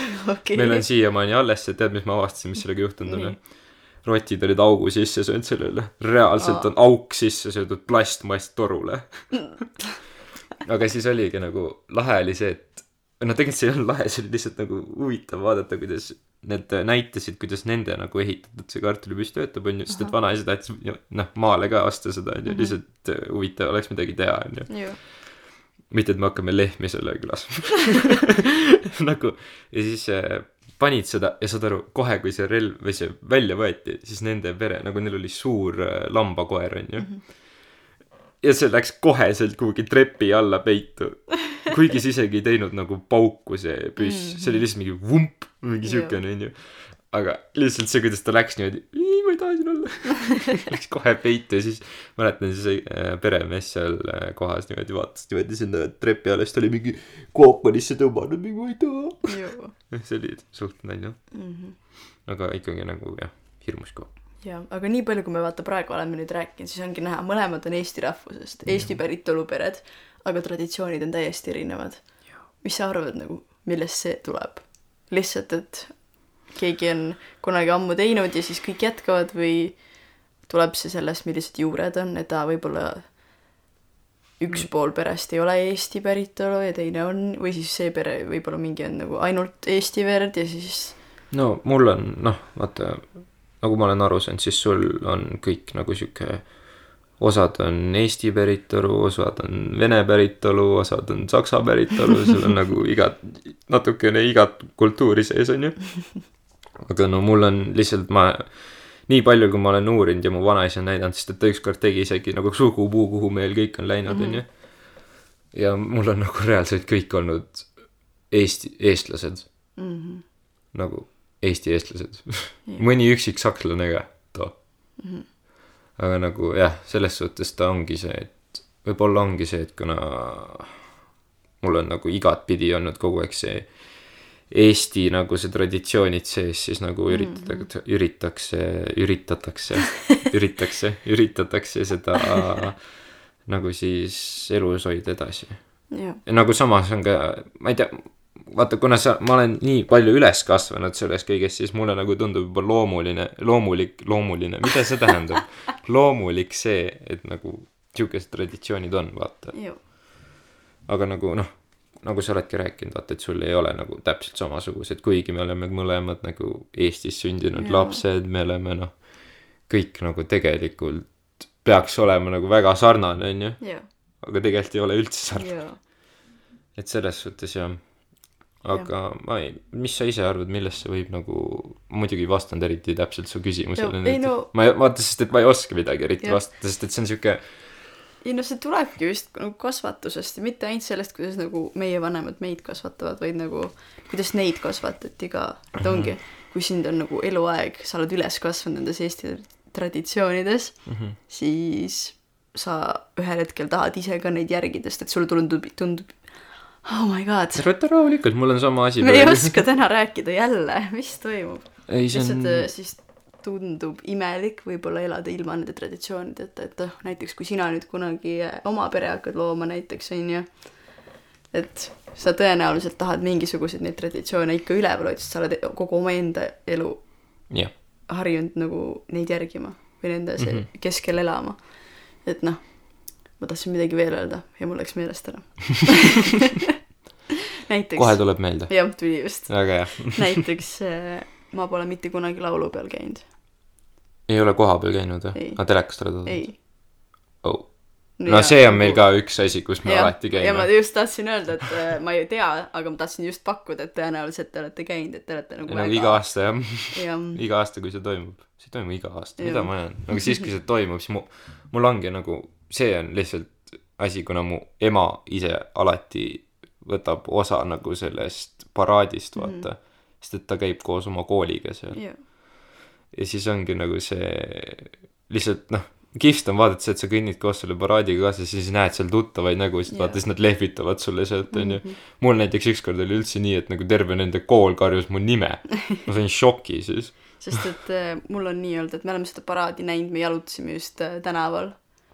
meil on siiamaani alles see, tead, mis ma avastasin, mis sellega juhtunud on või? rotid olid augu sisse söönud sellele, reaalselt on auk sisse söödud plastmasstorule. aga siis oligi nagu lahe oli see, et no tegelikult see ei olnud lahe, see oli lihtsalt nagu huvitav vaadata, kuidas need näitasid, kuidas nende nagu ehitatud see kartulipüss töötab, onju, sest et vanaisa tahtis noh, maale ka osta seda, onju, lihtsalt äh, huvitav oleks midagi teha, onju. ju, mitte, et me hakkame lehmi selle külas nagu ja siis äh, panid seda ja saad aru, kohe kui see relv või see välja võeti, siis nende pere, nagu neil oli suur äh, lambakoer, onju. Ja see läks koheselt kuhugi trepi alla peitu. kuigi see isegi ei teinud nagu pauku, see püss, see oli lihtsalt mingi vump, mingi siukene, onju. aga lihtsalt see, kuidas ta läks niimoodi, ma ei taha siin olla. Läks kohe peitu ja siis mäletan siis äh, peremees seal äh, kohas niimoodi vaatas niimoodi sinna trepi alla, siis ta oli mingi kookonisse tõmmanud, mingi ma ei taha. see oli suht nalja. Mhm. aga ikkagi nagu jah, hirmus kõva. jah, aga nii palju, kui me vaata praegu oleme nüüd rääkinud, siis ongi näha, mõlemad on Eesti rahvusest, Eesti päritolu pered, aga traditsioonid on täiesti erinevad. mis sa arvad nagu, millest see tuleb? lihtsalt, et keegi on kunagi ammu teinud ja siis kõik jätkavad või tuleb see sellest, millised juured on, et aa, võib-olla üks pool perest ei ole Eesti päritolu ja teine on, või siis see pere võib-olla mingi on nagu ainult Eesti verd ja siis no mul on noh, vaata nagu ma olen aru saanud, siis sul on kõik nagu sihuke osad on Eesti päritolu, osad on Vene päritolu, osad on Saksa päritolu, sul on nagu igat, natukene igat kultuuri sees, onju. aga no mul on lihtsalt ma, nii palju, kui ma olen uurinud ja mu vanaisa on näidanud, sest et ta ükskord tegi isegi nagu sugupuu, kuhu meil kõik on läinud, onju. ja mul on nagu reaalselt kõik olnud Eesti, eestlased mm -hmm. nagu Eesti eestlased. mõni üksik sakslane ka, too mm. -hmm. aga nagu jah, selles suhtes ta ongi see, et võib-olla ongi see, et kuna mul on nagu igatpidi olnud kogu aeg see Eesti nagu see traditsioonid sees, siis nagu üritatakse, üritatakse, üritatakse, üritatakse, üritatakse seda nagu siis elus hoida edasi nagu samas on ka, ma ei tea, vaata, kuna sa, ma olen nii palju üles kasvanud selles kõiges, siis mulle nagu tundub juba loomuline, loomulik, loomuline, mida see tähendab? loomulik see, et nagu siukesed traditsioonid on, vaata. aga nagu noh, nagu sa oledki rääkinud, vaata, et sul ei ole nagu täpselt samasugused, kuigi me oleme mõlemad nagu Eestis sündinud Jaa. lapsed, me oleme noh, kõik nagu tegelikult peaks olema nagu väga sarnane, onju, ju, aga tegelikult ei ole üldse sarnane. et selles suhtes jah. Aga ja. ma ei, mis sa ise arvad, millest see võib nagu, muidugi ei vastanud eriti täpselt su küsimusele ei no- ma ei, vaata, sest et ma ei oska midagi eriti Jah. vastata, sest et see on siuke, ei no see tulebki vist nagu kasvatusest ja mitte ainult sellest, kuidas nagu meie vanemad meid kasvatavad, vaid nagu kuidas neid kasvatati ka, et ongi, kui sind on nagu eluaeg, sa oled üles kasvanud nendes Eesti traditsioonides mm, Mhm. -hmm. siis sa ühel hetkel tahad ise ka neid järgida, sest et sulle tundub, tundub oh my god, võta rahulikult, mul on sama asi me ei oska täna rääkida jälle, mis toimub. lihtsalt on äh, siis tundub imelik võib-olla elada ilma nende traditsioonideta, et noh, näiteks kui sina nüüd kunagi äh, oma pere hakkad looma näiteks onju, et sa tõenäoliselt tahad mingisuguseid neid traditsioone ikka üleval hoida, sest sa oled kogu omaenda elu jah, harjunud nagu neid järgima või nende mm. -hmm. keskel elama. et noh, ma tahtsin midagi veel öelda ja mul läks meelest ära. näiteks, kohe tuleb meelde, jah, tuli just, väga hea. näiteks äh, ma pole mitte kunagi laulupeol käinud, ei ole kohapeal käinud või aga telekast oled vaadanud? ei. oh. no see on meil ka üks asi, kus me ja, alati ja ma käime. just tahtsin öelda, et äh, ma ei tea, aga ma tahtsin just pakkuda, et tõenäoliselt te olete käinud, et te olete nagu no iga aasta jah, ja iga aasta, kui see toimub, see ei toimu iga aasta, mida ma ajan, aga siis, kui see toimub, siis mu, mul ongi nagu, see on lihtsalt asi, kuna mu ema ise alati võtab osa nagu sellest paraadist, vaata mm. -hmm. sest et ta käib koos oma kooliga seal ja ja siis ongi nagu see lihtsalt noh, kihvt on vaadata see, et sa kõnnid koos selle paraadiga kaasas ja siis näed seal tuttavaid nägusid yeah., vaata siis nad lehvitavad sulle sealt onju Mhm. mul näiteks ükskord oli üldse nii, et nagu terve nende kool karjus mu nime. ma sain šoki siis. sest et äh, mul on nii olnud, et me oleme seda paraadi näinud, me jalutasime just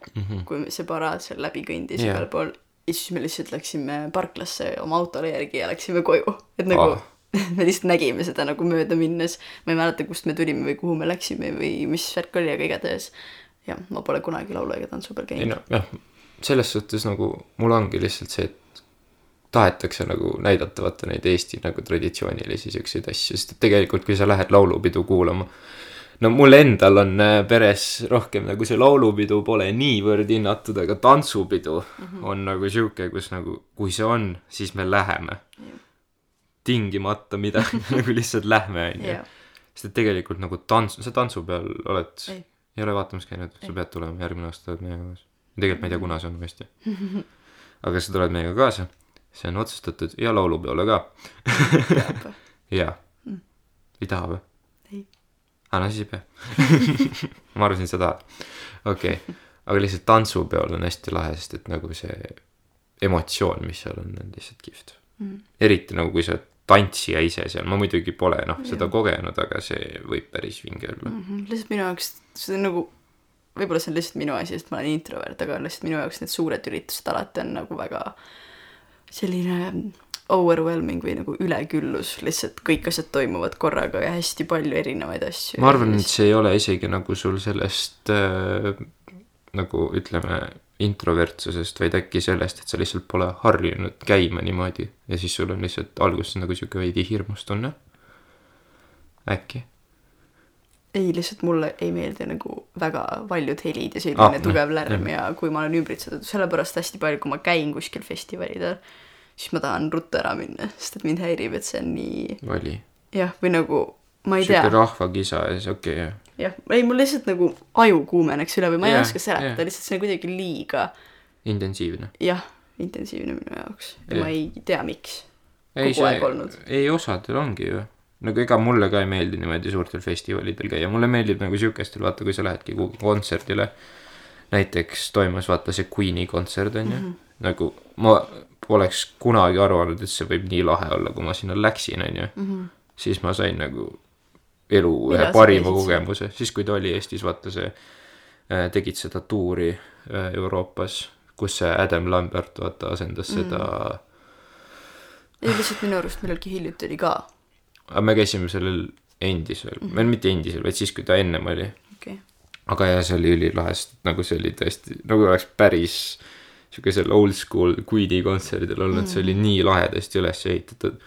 äh, tänaval, kui see paraad seal läbi kõndis Jaa. igal pool. ja siis me lihtsalt läksime parklasse oma autole järgi ja läksime koju. et nagu Ah. me lihtsalt nägime seda nagu mööda minnes. ma ei mäleta, kust me tulime või kuhu me läksime või mis värk oli, aga igatahes jah, ma pole kunagi laulu- ega tantsupeol ei käinud. noh, jah, selles suhtes nagu mul ongi lihtsalt see, et tahetakse nagu näidata vaata neid Eesti nagu traditsioonilisi siukseid asju, sest et tegelikult kui sa lähed laulupidu kuulama, no mul endal on äh, peres rohkem nagu see laulupidu pole niivõrd hinnatud, aga tantsupidu mm -hmm. on nagu sihuke, kus nagu kui see on, siis me läheme. tingimata midagi nagu lihtsalt lähme onju sest et tegelikult nagu tants, sa tantsupeol oled, Ei. ole vaatamas käinud, sa pead tulema järgmine aasta oled meiega kaasa. tegelikult ma ei tea, kuna see on uuesti. aga sa tuled meiega kaasa, see on otsustatud ja laulupeole ka. jaa. ei taha või? aa, no siis ei pea. ma arvasin, tahad. okei okay., aga lihtsalt tantsupeol on hästi lahe, sest et nagu see emotsioon, mis seal on, on lihtsalt kihvt Mm. eriti nagu, kui sa oled tantsija ise seal, ma muidugi pole noh, seda kogenud, aga see võib päris vinge olla. Mhm, lihtsalt minu jaoks see on nagu, võib-olla see on lihtsalt minu asi, sest ma olen introvert, aga lihtsalt minu jaoks need suured üritused alati on nagu väga selline overwhelming või nagu üleküllus, lihtsalt kõik asjad toimuvad korraga ja hästi palju erinevaid asju. ma arvan, et see ei ole isegi nagu sul sellest äh, nagu ütleme, introvertsusest, vaid äkki sellest, et sa lihtsalt pole harjunud käima niimoodi ja siis sul on lihtsalt alguses nagu sihuke veidi hirmustunne. äkki? ei, lihtsalt mulle ei meeldi nagu väga valjud helid ja selline Ah, tugev lärm ja kui ma olen ümbritsetud, sellepärast hästi palju, kui ma käin kuskil festivalidel, siis ma tahan ruttu ära minna, sest et mind häirib, et see on nii oli. jah, või nagu ma ei sihuke tea, rahvakisa ja siis okei okay,, jah. jah, ei mul lihtsalt nagu aju kuumeneks üle või ma ei Jah, oska seletada jah., lihtsalt see on kuidagi liiga intensiivne. jah, intensiivne minu jaoks ja Jah. ma ei tea, miks. ei, Kogu aeg olnud. ei osadel ongi ju. nagu ega mulle ka ei meeldi niimoodi suurtel festivalidel käia, mulle meeldib nagu siukestel, vaata, kui sa lähedki kuhugi kontserdile. näiteks toimus vaata see Queen'i kontsert onju mm, -hmm. nagu ma poleks kunagi arvanud, et see võib nii lahe olla, kui ma sinna läksin onju. -hmm. siis ma sain nagu elu ühe parima kogemuse, siis kui ta oli Eestis, vaata see äh, tegid seda tuuri äh, Euroopas, kus see Adam Lambert vaata asendas mm. seda ei, lihtsalt minu arust millalgi hiljuti oli ka, aga me käisime sellel endisel mm, -hmm. mitte endisel, vaid siis, kui ta ennem oli. okay.. aga jah, see oli ülilahe, sest nagu see oli tõesti, nagu oleks päris siukesel old school Queen'i kontserdil olnud mm, see oli nii lahedasti üles ehitatud.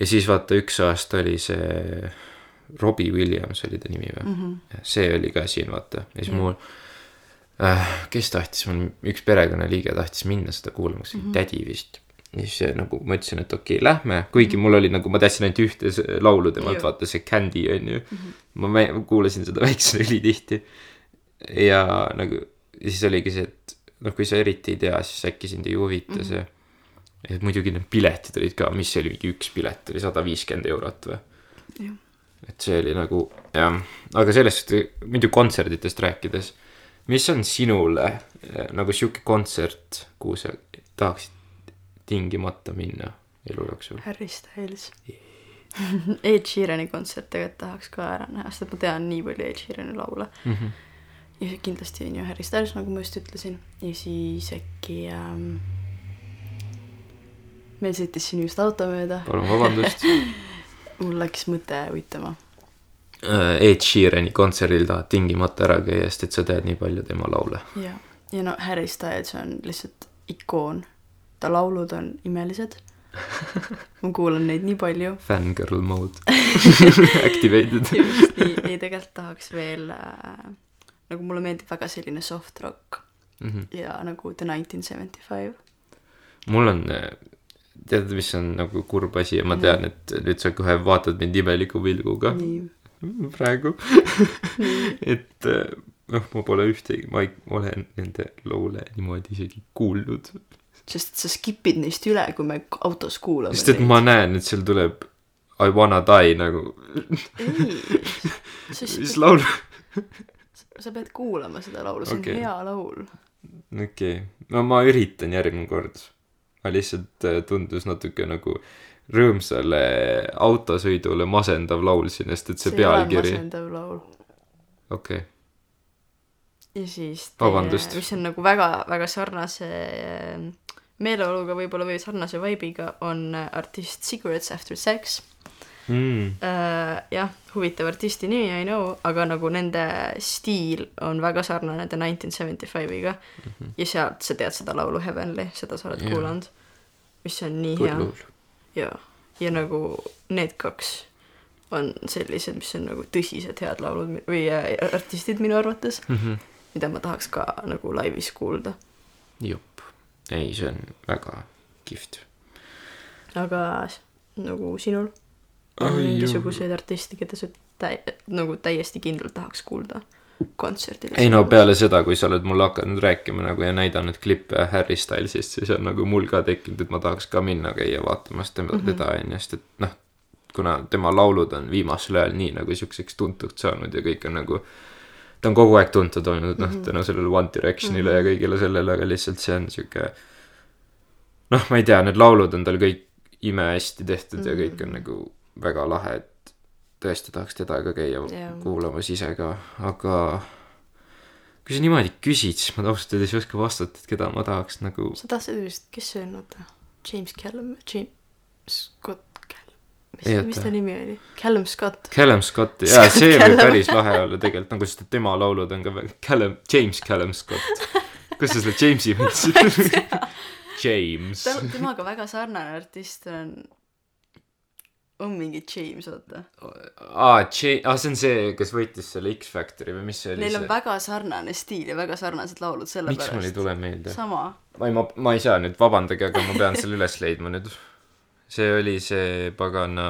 ja siis vaata, üks aasta oli see Robbie Williams oli ta nimi või mm? -hmm. see oli ka siin vaata ja siis mm -hmm. mul äh,, kes tahtis, mul üks perekonnaliige tahtis minna seda kuulama, see oli mm -hmm. tädi vist ja siis see, nagu ma ütlesin, et okei okay,, lähme, kuigi mul oli nagu, ma tahtsin ainult ühte laulu temalt vaata, see Candy on ju mm. -hmm. ma kuulasin seda väiksena ülitihti. ja nagu, siis oligi see, et noh, kui sa eriti ei tea, siis äkki sind ei huvita mm -hmm. see. et muidugi need piletid olid ka, mis see oli, mingi üks pilet oli sada viiskümmend eurot või? et see oli nagu jah, aga sellest muidu kontserditest rääkides, mis on sinule eh, nagu sihuke kontsert, kuhu sa tahaksid tingimata minna elu jooksul? Harry Styles. Ed Sheerani kontsert tegelikult tahaks ka ära näha, sest ma tean nii palju Ed Sheerani laule. Mhm. Ja kindlasti on ju Harry Styles, nagu ma just ütlesin. ja siis äkki ähm, meil sõitis siin just auto mööda, palun vabandust. mul läks mõte uitama. Ed Sheerani kontserdil tahad tingimata ära käia, sest et sa tead nii palju tema laule. ja, ja no Harry Styles on lihtsalt ikoon. ta laulud on imelised. ma kuulan neid nii palju. Fangirl mode activated. just nii, ei tegelikult tahaks veel äh,, nagu mulle meeldib väga selline soft rock Mhm. ja nagu The Nineteen Seventy Five. mul on, tead, mis on nagu kurb asi ja ma tean, et nüüd sa kohe vaatad mind imeliku pilguga nii, praegu. et eh, noh, ma pole ühtegi, ma ei ole nende laule niimoodi isegi kuulnud. sest sa skip'id neist üle, kui me autos kuulame sest et ma näen, et seal tuleb I wanna die nagu, ei, mis sest laul, sa pead kuulama seda laulu, see on okay. hea laul. okei okay., no ma üritan järgmine kord. ma lihtsalt äh, tundus natuke nagu rõõmsale autosõidule masendav laul siin, sest et see, see pealkiri, masendav laul. okei okay., ja siis Vabandust. mis on nagu väga, väga sarnase äh, meeleoluga võib-olla või sarnase vibe'iga, on äh, artist Cigarettes After Sex mm.. äh,. jah, huvitav artisti nimi, I know, aga nagu nende stiil on väga sarnane The Nineteen Seventy Five'iga mm. -hmm. ja sealt sa tead seda laulu Heavenly, seda sa oled yeah. kuulanud. mis on nii good hea ja, ja nagu need kaks on sellised, mis on nagu tõsiselt head laulud või äh, artistid minu arvates, mm. -hmm. mida ma tahaks ka nagu laivis kuulda. jupp, ei, see on väga kihvt. aga nagu sinul on mingisuguseid artiste, keda sa täi-, nagu täiesti kindlalt tahaks kuulda kontserdil? ei no peale seda, kui sa oled mulle hakanud rääkima nagu ja näidanud klippe Harry Stylesist, siis on nagu mul ka tekkinud, et ma tahaks ka minna käia vaatamas tema mm, -hmm. teda onju, sest et noh, kuna tema laulud on viimasel ajal nii nagu siukseks tuntuks saanud ja kõik on nagu ta on kogu aeg tuntud olnud noh, tänu sellele One Directionile mm -hmm. ja kõigele sellele, aga lihtsalt see on siuke noh, ma ei tea, need laulud on tal kõik imehästi tehtud mm -hmm. ja kõik on nagu väga lahe, et tõesti tahaks teda ka käia Jah. kuulamas ise ka, aga kui sa niimoodi küsid, siis ma ausalt öeldes ei oska vastata, et keda ma tahaks nagu sa tahtsid vist, kes see on, oota, James Callum, James Scott mis, mis ta nimi oli? Callum Scott. Callum Scotti, jaa, Scott see võib Callum. päris lahe olla tegelikult, nagu sest et tema laulud on ka väga, Callum, James Callum Scott. kust sa selle Jamesi võtsid? James. temaga väga sarnane artist on, on mingi James, oota. aa, J-, aa see on see, kes võitis selle X Factori või mis see oli Neil on see? väga sarnane stiil ja väga sarnased laulud miks mul ei sellepärast. tule meelde? sama. ma ei, ma, ma ei saa nüüd, vabandage, aga ma pean selle üles leidma nüüd. see oli see pagana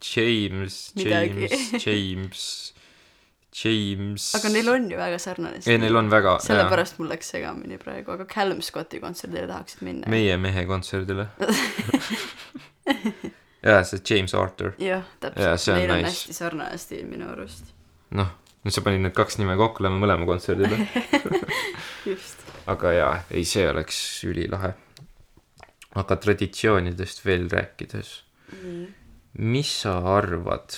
James. James, James, James. aga neil on ju väga sarnane ei, neil on väga, sellepärast mul läks segamini praegu, aga Callum Scotti kontserdile tahaksid minna. meie mehe kontserdile. jaa, see James Arthur. jah, täpselt neil on nice. hästi sarnane stiil minu arust. noh, nüüd sa panid need kaks nime kokku, lähme mõlema kontserdile. just. aga jaa, ei, see oleks ülilahe. aga traditsioonidest veel rääkides, mis sa arvad,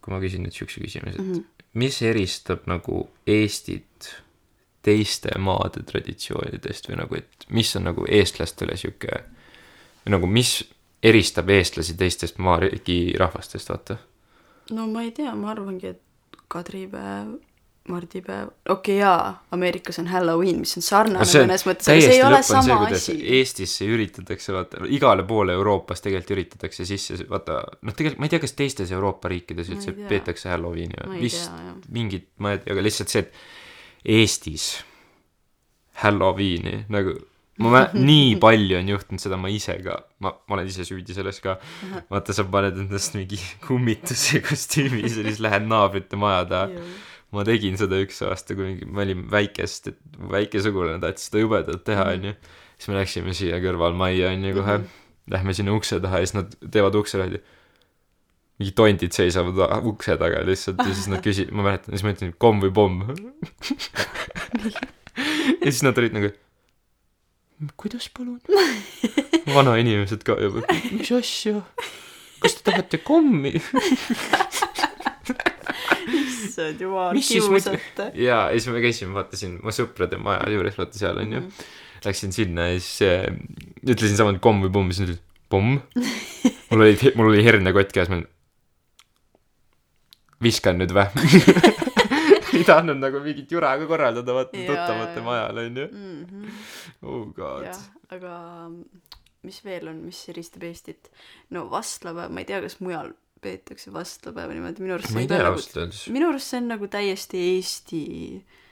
kui ma küsin nüüd siukse küsimuse, et mm -hmm. mis eristab nagu Eestit teiste maade traditsioonidest või nagu, et mis on nagu eestlastele sihuke, nagu mis eristab eestlasi teistest maariigi rahvastest, vaata. no ma ei tea, ma arvangi, et kadripäev, mardipäev, okei okay, jaa, Ameerikas on Halloween, mis on sarnane see mõnes mõttes, aga see ei ole sama asi. Eestisse üritatakse vaata igale poole Euroopas tegelikult üritatakse sisse vaata noh tegelikult ma ei tea kas teistes Euroopa riikides üldse peetakse Halloweeni või vist tea, jah. mingit ma ei tea aga lihtsalt see et Eestis Halloweeni nagu ma mä- nii palju on juhtunud seda ma ise ka ma ma olen ise süüdi selles ka vaata sa paned endast mingi kummituse kostüümi ja siis lähed naabrite maja taha ma tegin seda üks aasta, kui mingi- ma olin väikest, väike sugulane tahtis seda jubedalt teha, onju. siis me läksime siia kõrvalmajja, onju, kohe. Lähme sinna ukse taha ja siis nad teevad ukse lahti. mingi tondid seisavad ukse taga lihtsalt ja siis nad küsi-, ma mäletan, siis ma ütlesin komm või pomm. ja siis nad olid nagu, kuidas palun? vanainimesed ka juba, mis asja? kas te tahate kommi? issand jumal, kiusate. jaa, ja siis me käisime, vaatasin mu sõprade maja juures, vaata seal onju mm. -hmm. Läksin sinna ja siis äh, ütlesin samuti komm või pomm, siis nad ütlesid pomm. mul oli, mul oli hernekott käes, ma olin. viskan nüüd vä? ei tahtnud nagu mingit jura ka korraldada, vaata tuttavate majal onju. Mhm. oh god jah, aga mis veel on, mis eristab Eestit? no vastlapäev, ma ei tea, kas mujal peetakse vastlapäeva niimoodi, minu arust ma ei see on tea ka ausalt öeldes. minu arust see on nagu täiesti Eesti,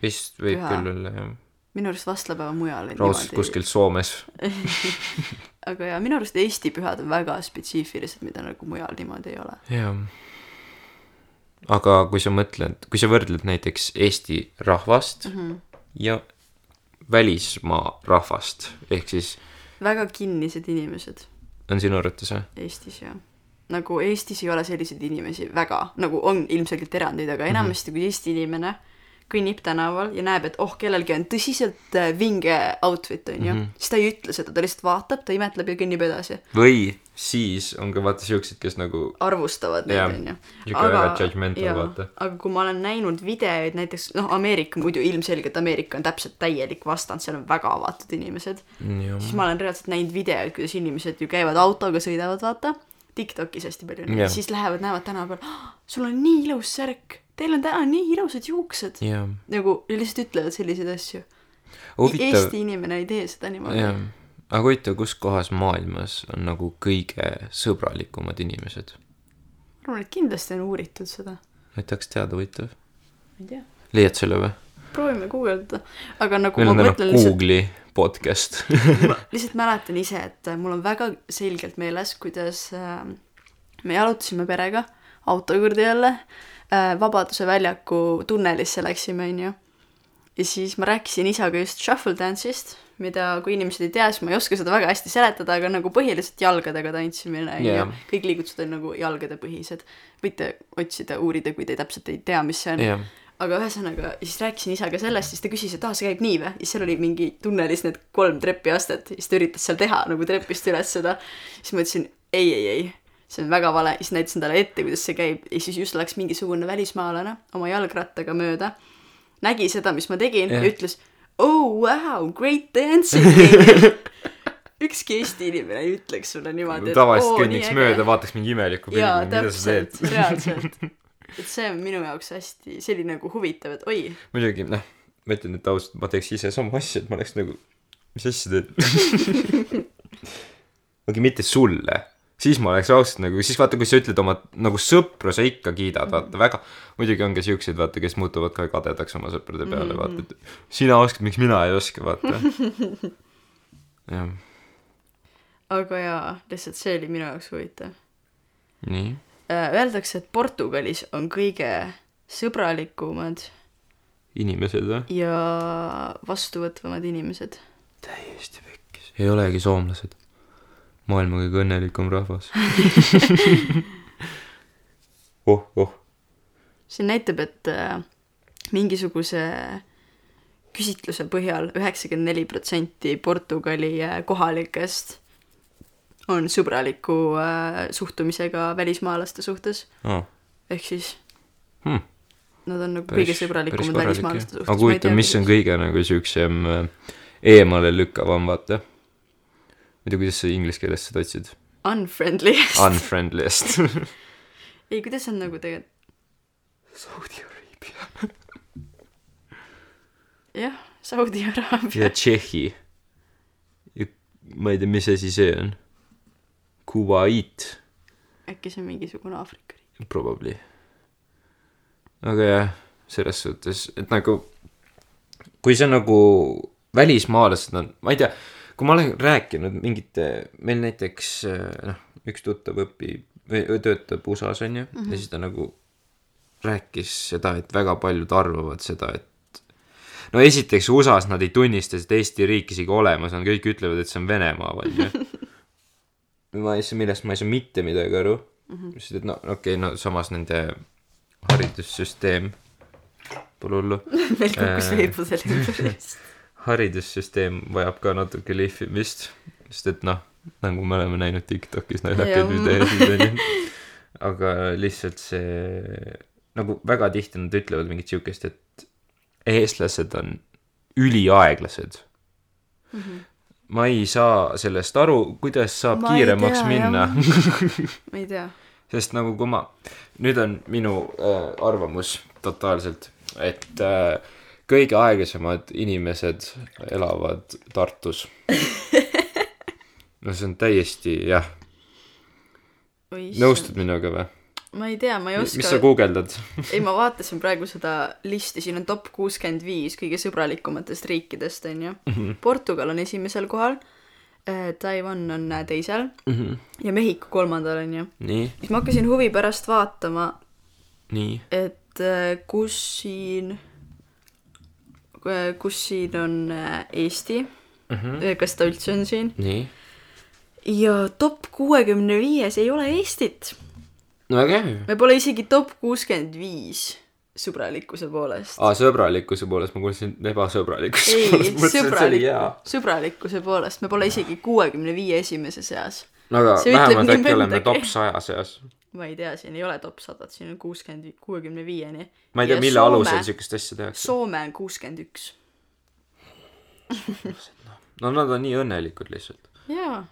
vist võib Püha. küll olla jah. minu arust vastlapäeva mujal ei raudselt kuskil Soomes. aga jaa, minu arust Eesti pühad on väga spetsiifilised, mida nagu mujal niimoodi ei ole. jah. Aga kui sa mõtled, kui sa võrdled näiteks Eesti rahvast mm -hmm. ja välismaa rahvast, ehk siis väga kinnised inimesed on sinu arvates või? Eestis jah. nagu Eestis ei ole selliseid inimesi väga, nagu on ilmselgelt erandeid, aga enamasti kui Eesti inimene kõnnib tänaval ja näeb, et oh, kellelgi on tõsiselt äh, vinge outfit, onju, siis ta ei ütle seda, ta lihtsalt vaatab, ta imetleb ja kõnnib edasi. või siis on ka vaata siuksed, kes nagu arvustavad Jah. neid, onju. Judgmental, vaata. aga kui ma olen näinud videoid näiteks, noh, Ameerika muidu ilmselgelt Ameerika on täpselt täielik vastand, seal on väga avatud inimesed. jah, siis ma olen reaalselt näinud videoid, kuidas inimesed ju käivad autoga, sõidavad, vaata. Tiktokis hästi palju yeah., siis lähevad, näevad tänaval oh,, sul on nii ilus särk, teil on täna nii ilusad juuksed. jah. nagu ja lihtsalt ütlevad selliseid asju. Eesti inimene ei tee seda niimoodi. jah, aga huvitav, kus kohas maailmas on nagu kõige sõbralikumad inimesed? ma arvan, et kindlasti on uuritud seda. ma ei tahaks teada, huvitav. ma ei tea, leiad selle või? proovime guugeldada, aga nagu meil ma on täna mõtlen lihtsalt, Google'i podcast ma lihtsalt mäletan ise, et mul on väga selgelt meeles, kuidas äh, me jalutasime perega auto juurde jälle Vabaduse väljaku tunnelisse läksime, onju. ja siis ma rääkisin isaga just shuffle dance'ist, mida, kui inimesed ei tea, siis ma ei oska seda väga hästi seletada, aga nagu põhiliselt jalgadega tantsimine onju Jaa. yeah.. kõik liigutused on nagu jalgadepõhised. võite otsida, uurida, kui te täpselt ei tea, mis see on jah, aga ühesõnaga, siis rääkisin isaga sellest, siis ta küsis, et aa, see käib nii või? siis seal oli mingi tunnelis need kolm trepiastet siis ta üritas seal teha nagu trepist üles seda. siis ma ütlesin ei, ei, ei, see on väga vale, siis näitasin talle ette, kuidas see käib ja siis just läks mingisugune välismaalane oma jalgrattaga mööda, nägi seda, mis ma tegin Jah. ja ütles oh wow, great dancing. ükski Eesti inimene ei ütleks sulle niimoodi, tavaliselt kõnniks mööda, vaataks mingi imeliku pilgu, mida sa teed reaalselt. et see on minu jaoks hästi, oli nagu huvitav, et oi, muidugi, noh, ma ütlen nüüd ausalt, ma teeks ise sama asja, et ma oleks nagu, mis asja teed? okei, mitte sulle, siis ma oleks ausalt nagu, siis vaata, kui sa ütled oma nagu sõpru, sa ikka kiidad, vaata väga, muidugi on ka siukseid, vaata, kes muutuvad ka kadedaks oma sõprade peale, vaata, et sina oskad, miks mina ei oska, vaata. jah, aga jaa, lihtsalt see oli minu jaoks huvitav. nii, Öeldakse, et Portugalis on kõige sõbralikumad inimesed või? ja vastuvõtvamad inimesed. täiesti pekkis, ei olegi soomlased. Maailma kõige õnnelikum rahvas. oh, oh, see näitab, et äh, mingisuguse küsitluse põhjal üheksakümmend neli protsenti Portugali äh, kohalikest on sõbraliku äh, suhtumisega välismaalaste suhtes. oh. ehk siis Hmm. nad on nagu kõige sõbralikumad välismaalaste suhtes. aga huvitav, mis on kõige nagu siuksem eemale lükkavam, vaata. Ma ei tea, kuidas sa inglise keeles seda otsid? Unfriendly. Unfriendliest. ei, kuidas on nagu tegelikult, Saudi Araabia. jah, Saudi Araabia ja Tšehhi. ja ma ei tea, mis asi see on. Kuwait, äkki see on mingisugune Aafrika riik. probably. aga jah, selles suhtes, et nagu kui see nagu välismaalased on, ma ei tea, kui ma olen rääkinud mingite, meil näiteks äh, noh, üks tuttav õpib või töötab USA-s onju mm, -hmm. ja siis ta nagu rääkis seda, et väga paljud arvavad seda, et no esiteks USA-s nad ei tunnista seda Eesti riiki isegi olemas, nad kõik ütlevad, et see on Venemaa onju. ma ei saa, millest ma ei saa mitte midagi aru mm, -hmm. sest et no okei okay,, no samas nende haridussüsteem, pole hullu meil kukkus Äh. veibu selle ümber. haridussüsteem vajab ka natuke lihvimist, sest et noh, nagu me oleme näinud Tiktokis naljakaid videosid onju. aga lihtsalt see, nagu väga tihti nad ütlevad mingit siukest, et eestlased on üliaeglased mm. -hmm. ma ei saa sellest aru, kuidas saab Ma kiiremaks tea, minna, ma ei tea. sest nagu kui ma, nüüd on minu äh, arvamus totaalselt, et äh, kõige aeglasemad inimesed elavad Tartus. no see on täiesti jah, nõustud minuga või? ma ei tea, ma ei mis sa oska, guugeldad? ei ma vaatasin praegu seda listi, siin on top kuuskümmend viis kõige sõbralikumatest riikidest onju. Mhm. Portugal on esimesel kohal, Taiwan on äh, teisel Mhm. ja Mehhiko kolmandal onju. siis ma hakkasin huvi pärast vaatama, et äh, kus siin, kus siin on äh, Eesti, kas ta üldse on siin nii. ja top kuuekümne viies ei ole Eestit. no väga hea ju. me pole isegi top kuuskümmend viis. sõbralikkuse poolest. aa, sõbralikkuse poolest, ma kuulsin ebasõbralikkuse ei, poolest, sõbraliku hea., sõbralikkuse poolest, me pole isegi kuuekümne viie esimese seas. no aga vähemalt äkki oleme top saja seas. Ma ei tea, siin ei ole top sadat, siin on kuuskümmend, kuuekümne viieni. ma ei tea, mille Soome- alusel siukest asja tehakse. Soome on kuuskümmend üks. no nad on nii õnnelikud lihtsalt. jaa.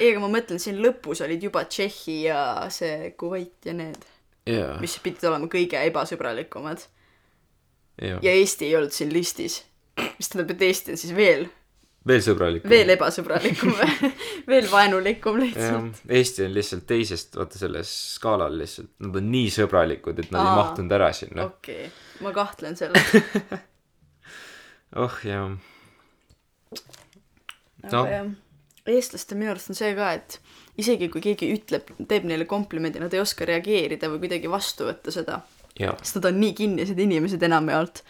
ei, aga ma mõtlen, siin lõpus olid juba Tšehhi ja see Kuveit ja need, jaa, mis pidid olema kõige ebasõbralikumad. jaa. ja Eesti ei olnud siin listis. mis tähendab, et Eesti on siis veel, veel sõbralikum. veel ebasõbralikum veel vaenulikum lihtsalt., Eesti on lihtsalt teisest, vaata selles skaalal lihtsalt, nad on nii sõbralikud, et nad ei Aa. mahtunud ära sinna. okei okay., ma kahtlen selles. oh jah, Noh. jah, eestlastel minu arust on see ka, et isegi kui keegi ütleb, teeb neile komplimendi, nad ei oska reageerida või kuidagi vastu võtta seda, sest nad on nii kinnised inimesed enamjaolt,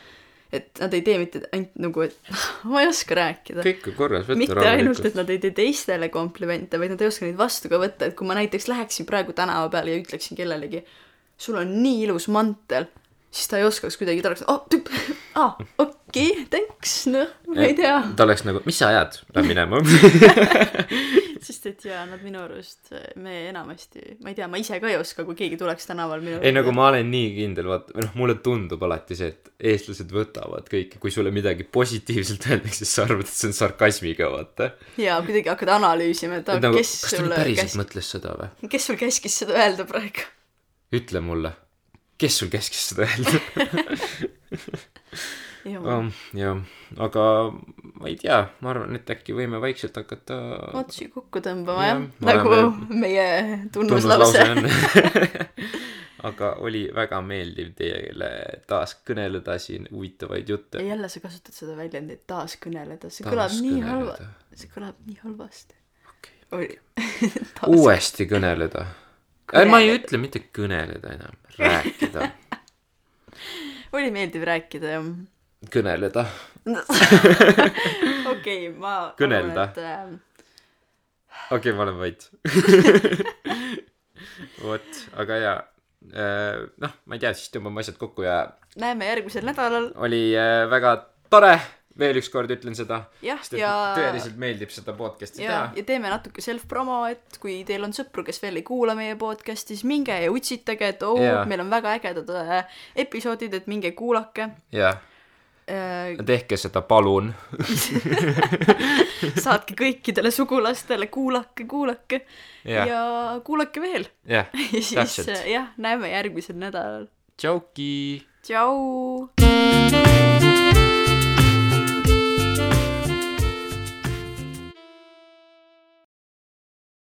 et nad ei tee mitte ainult nagu, et ma ei oska rääkida. kõik on korras, võta mitte ainult, rahulikult et. nad ei tee teistele komplimente, vaid nad ei oska neid vastu ka võtta, et kui ma näiteks läheksin praegu tänava peale ja ütleksin kellelegi, sul on nii ilus mantel, siis ta ei oskaks kuidagi, ta oleks, oh, aa, okei okay,, thanks, noh, ma ei tea. ta oleks nagu, mis sa ajad, lähen minema. sest et jaa, nad minu arust, me enamasti, ma ei tea, ma ise ka ei oska, kui keegi tuleks tänaval minu ei nagu ma olen nii kindel, vaata, või noh, mulle tundub alati see, et eestlased võtavad kõike, kui sulle midagi positiivselt öeldakse, siis sa arvad, et see on sarkasmiga, vaata. jaa, kuidagi hakkad analüüsima, et nagu, kes kas ta nüüd päriselt käsk-, mõtles seda või? kes sul käskis seda öelda praegu? ütle mulle, kes sul käskis seda öelda? um, jah, aga ma ei tea, ma arvan, et äkki võime vaikselt hakata otsi kokku tõmbama Jah, nagu oleme- meie tunnuslause. on. aga oli väga meeldiv teile taas kõneleda siin huvitavaid jutte. jälle sa kasutad seda väljendit taaskõneleda, see kõlab nii halva, see kõlab nii halvasti. oli. uuesti kõneleda. ma ei Kõneleda. ütle mitte kõneleda enam, rääkida, oli meeldiv rääkida jah. Kõneleda. okei, ma. Kõnelda. äh, okei okay,, ma olen vait. vot, aga jaa. noh, ma ei tea, siis tõmbame asjad kokku ja näeme järgmisel nädalal. oli äh, väga tore, veel ükskord ütlen seda. jah, ja. tõeliselt meeldib seda podcast'i ja teha,. ja teeme natuke self-promo, et kui teil on sõpru, kes veel ei kuula meie podcast'i, siis minge ja utsitage, et oo Jaa. meil on väga ägedad äh, episoodid, et minge kuulake jah, äh,. Tehke seda palun. saatke kõikidele sugulastele, kuulake, kuulake ja, jah, ja kuulake veel. jah, ja siis äh, jah, näeme järgmisel nädalal. tšauki. tšau.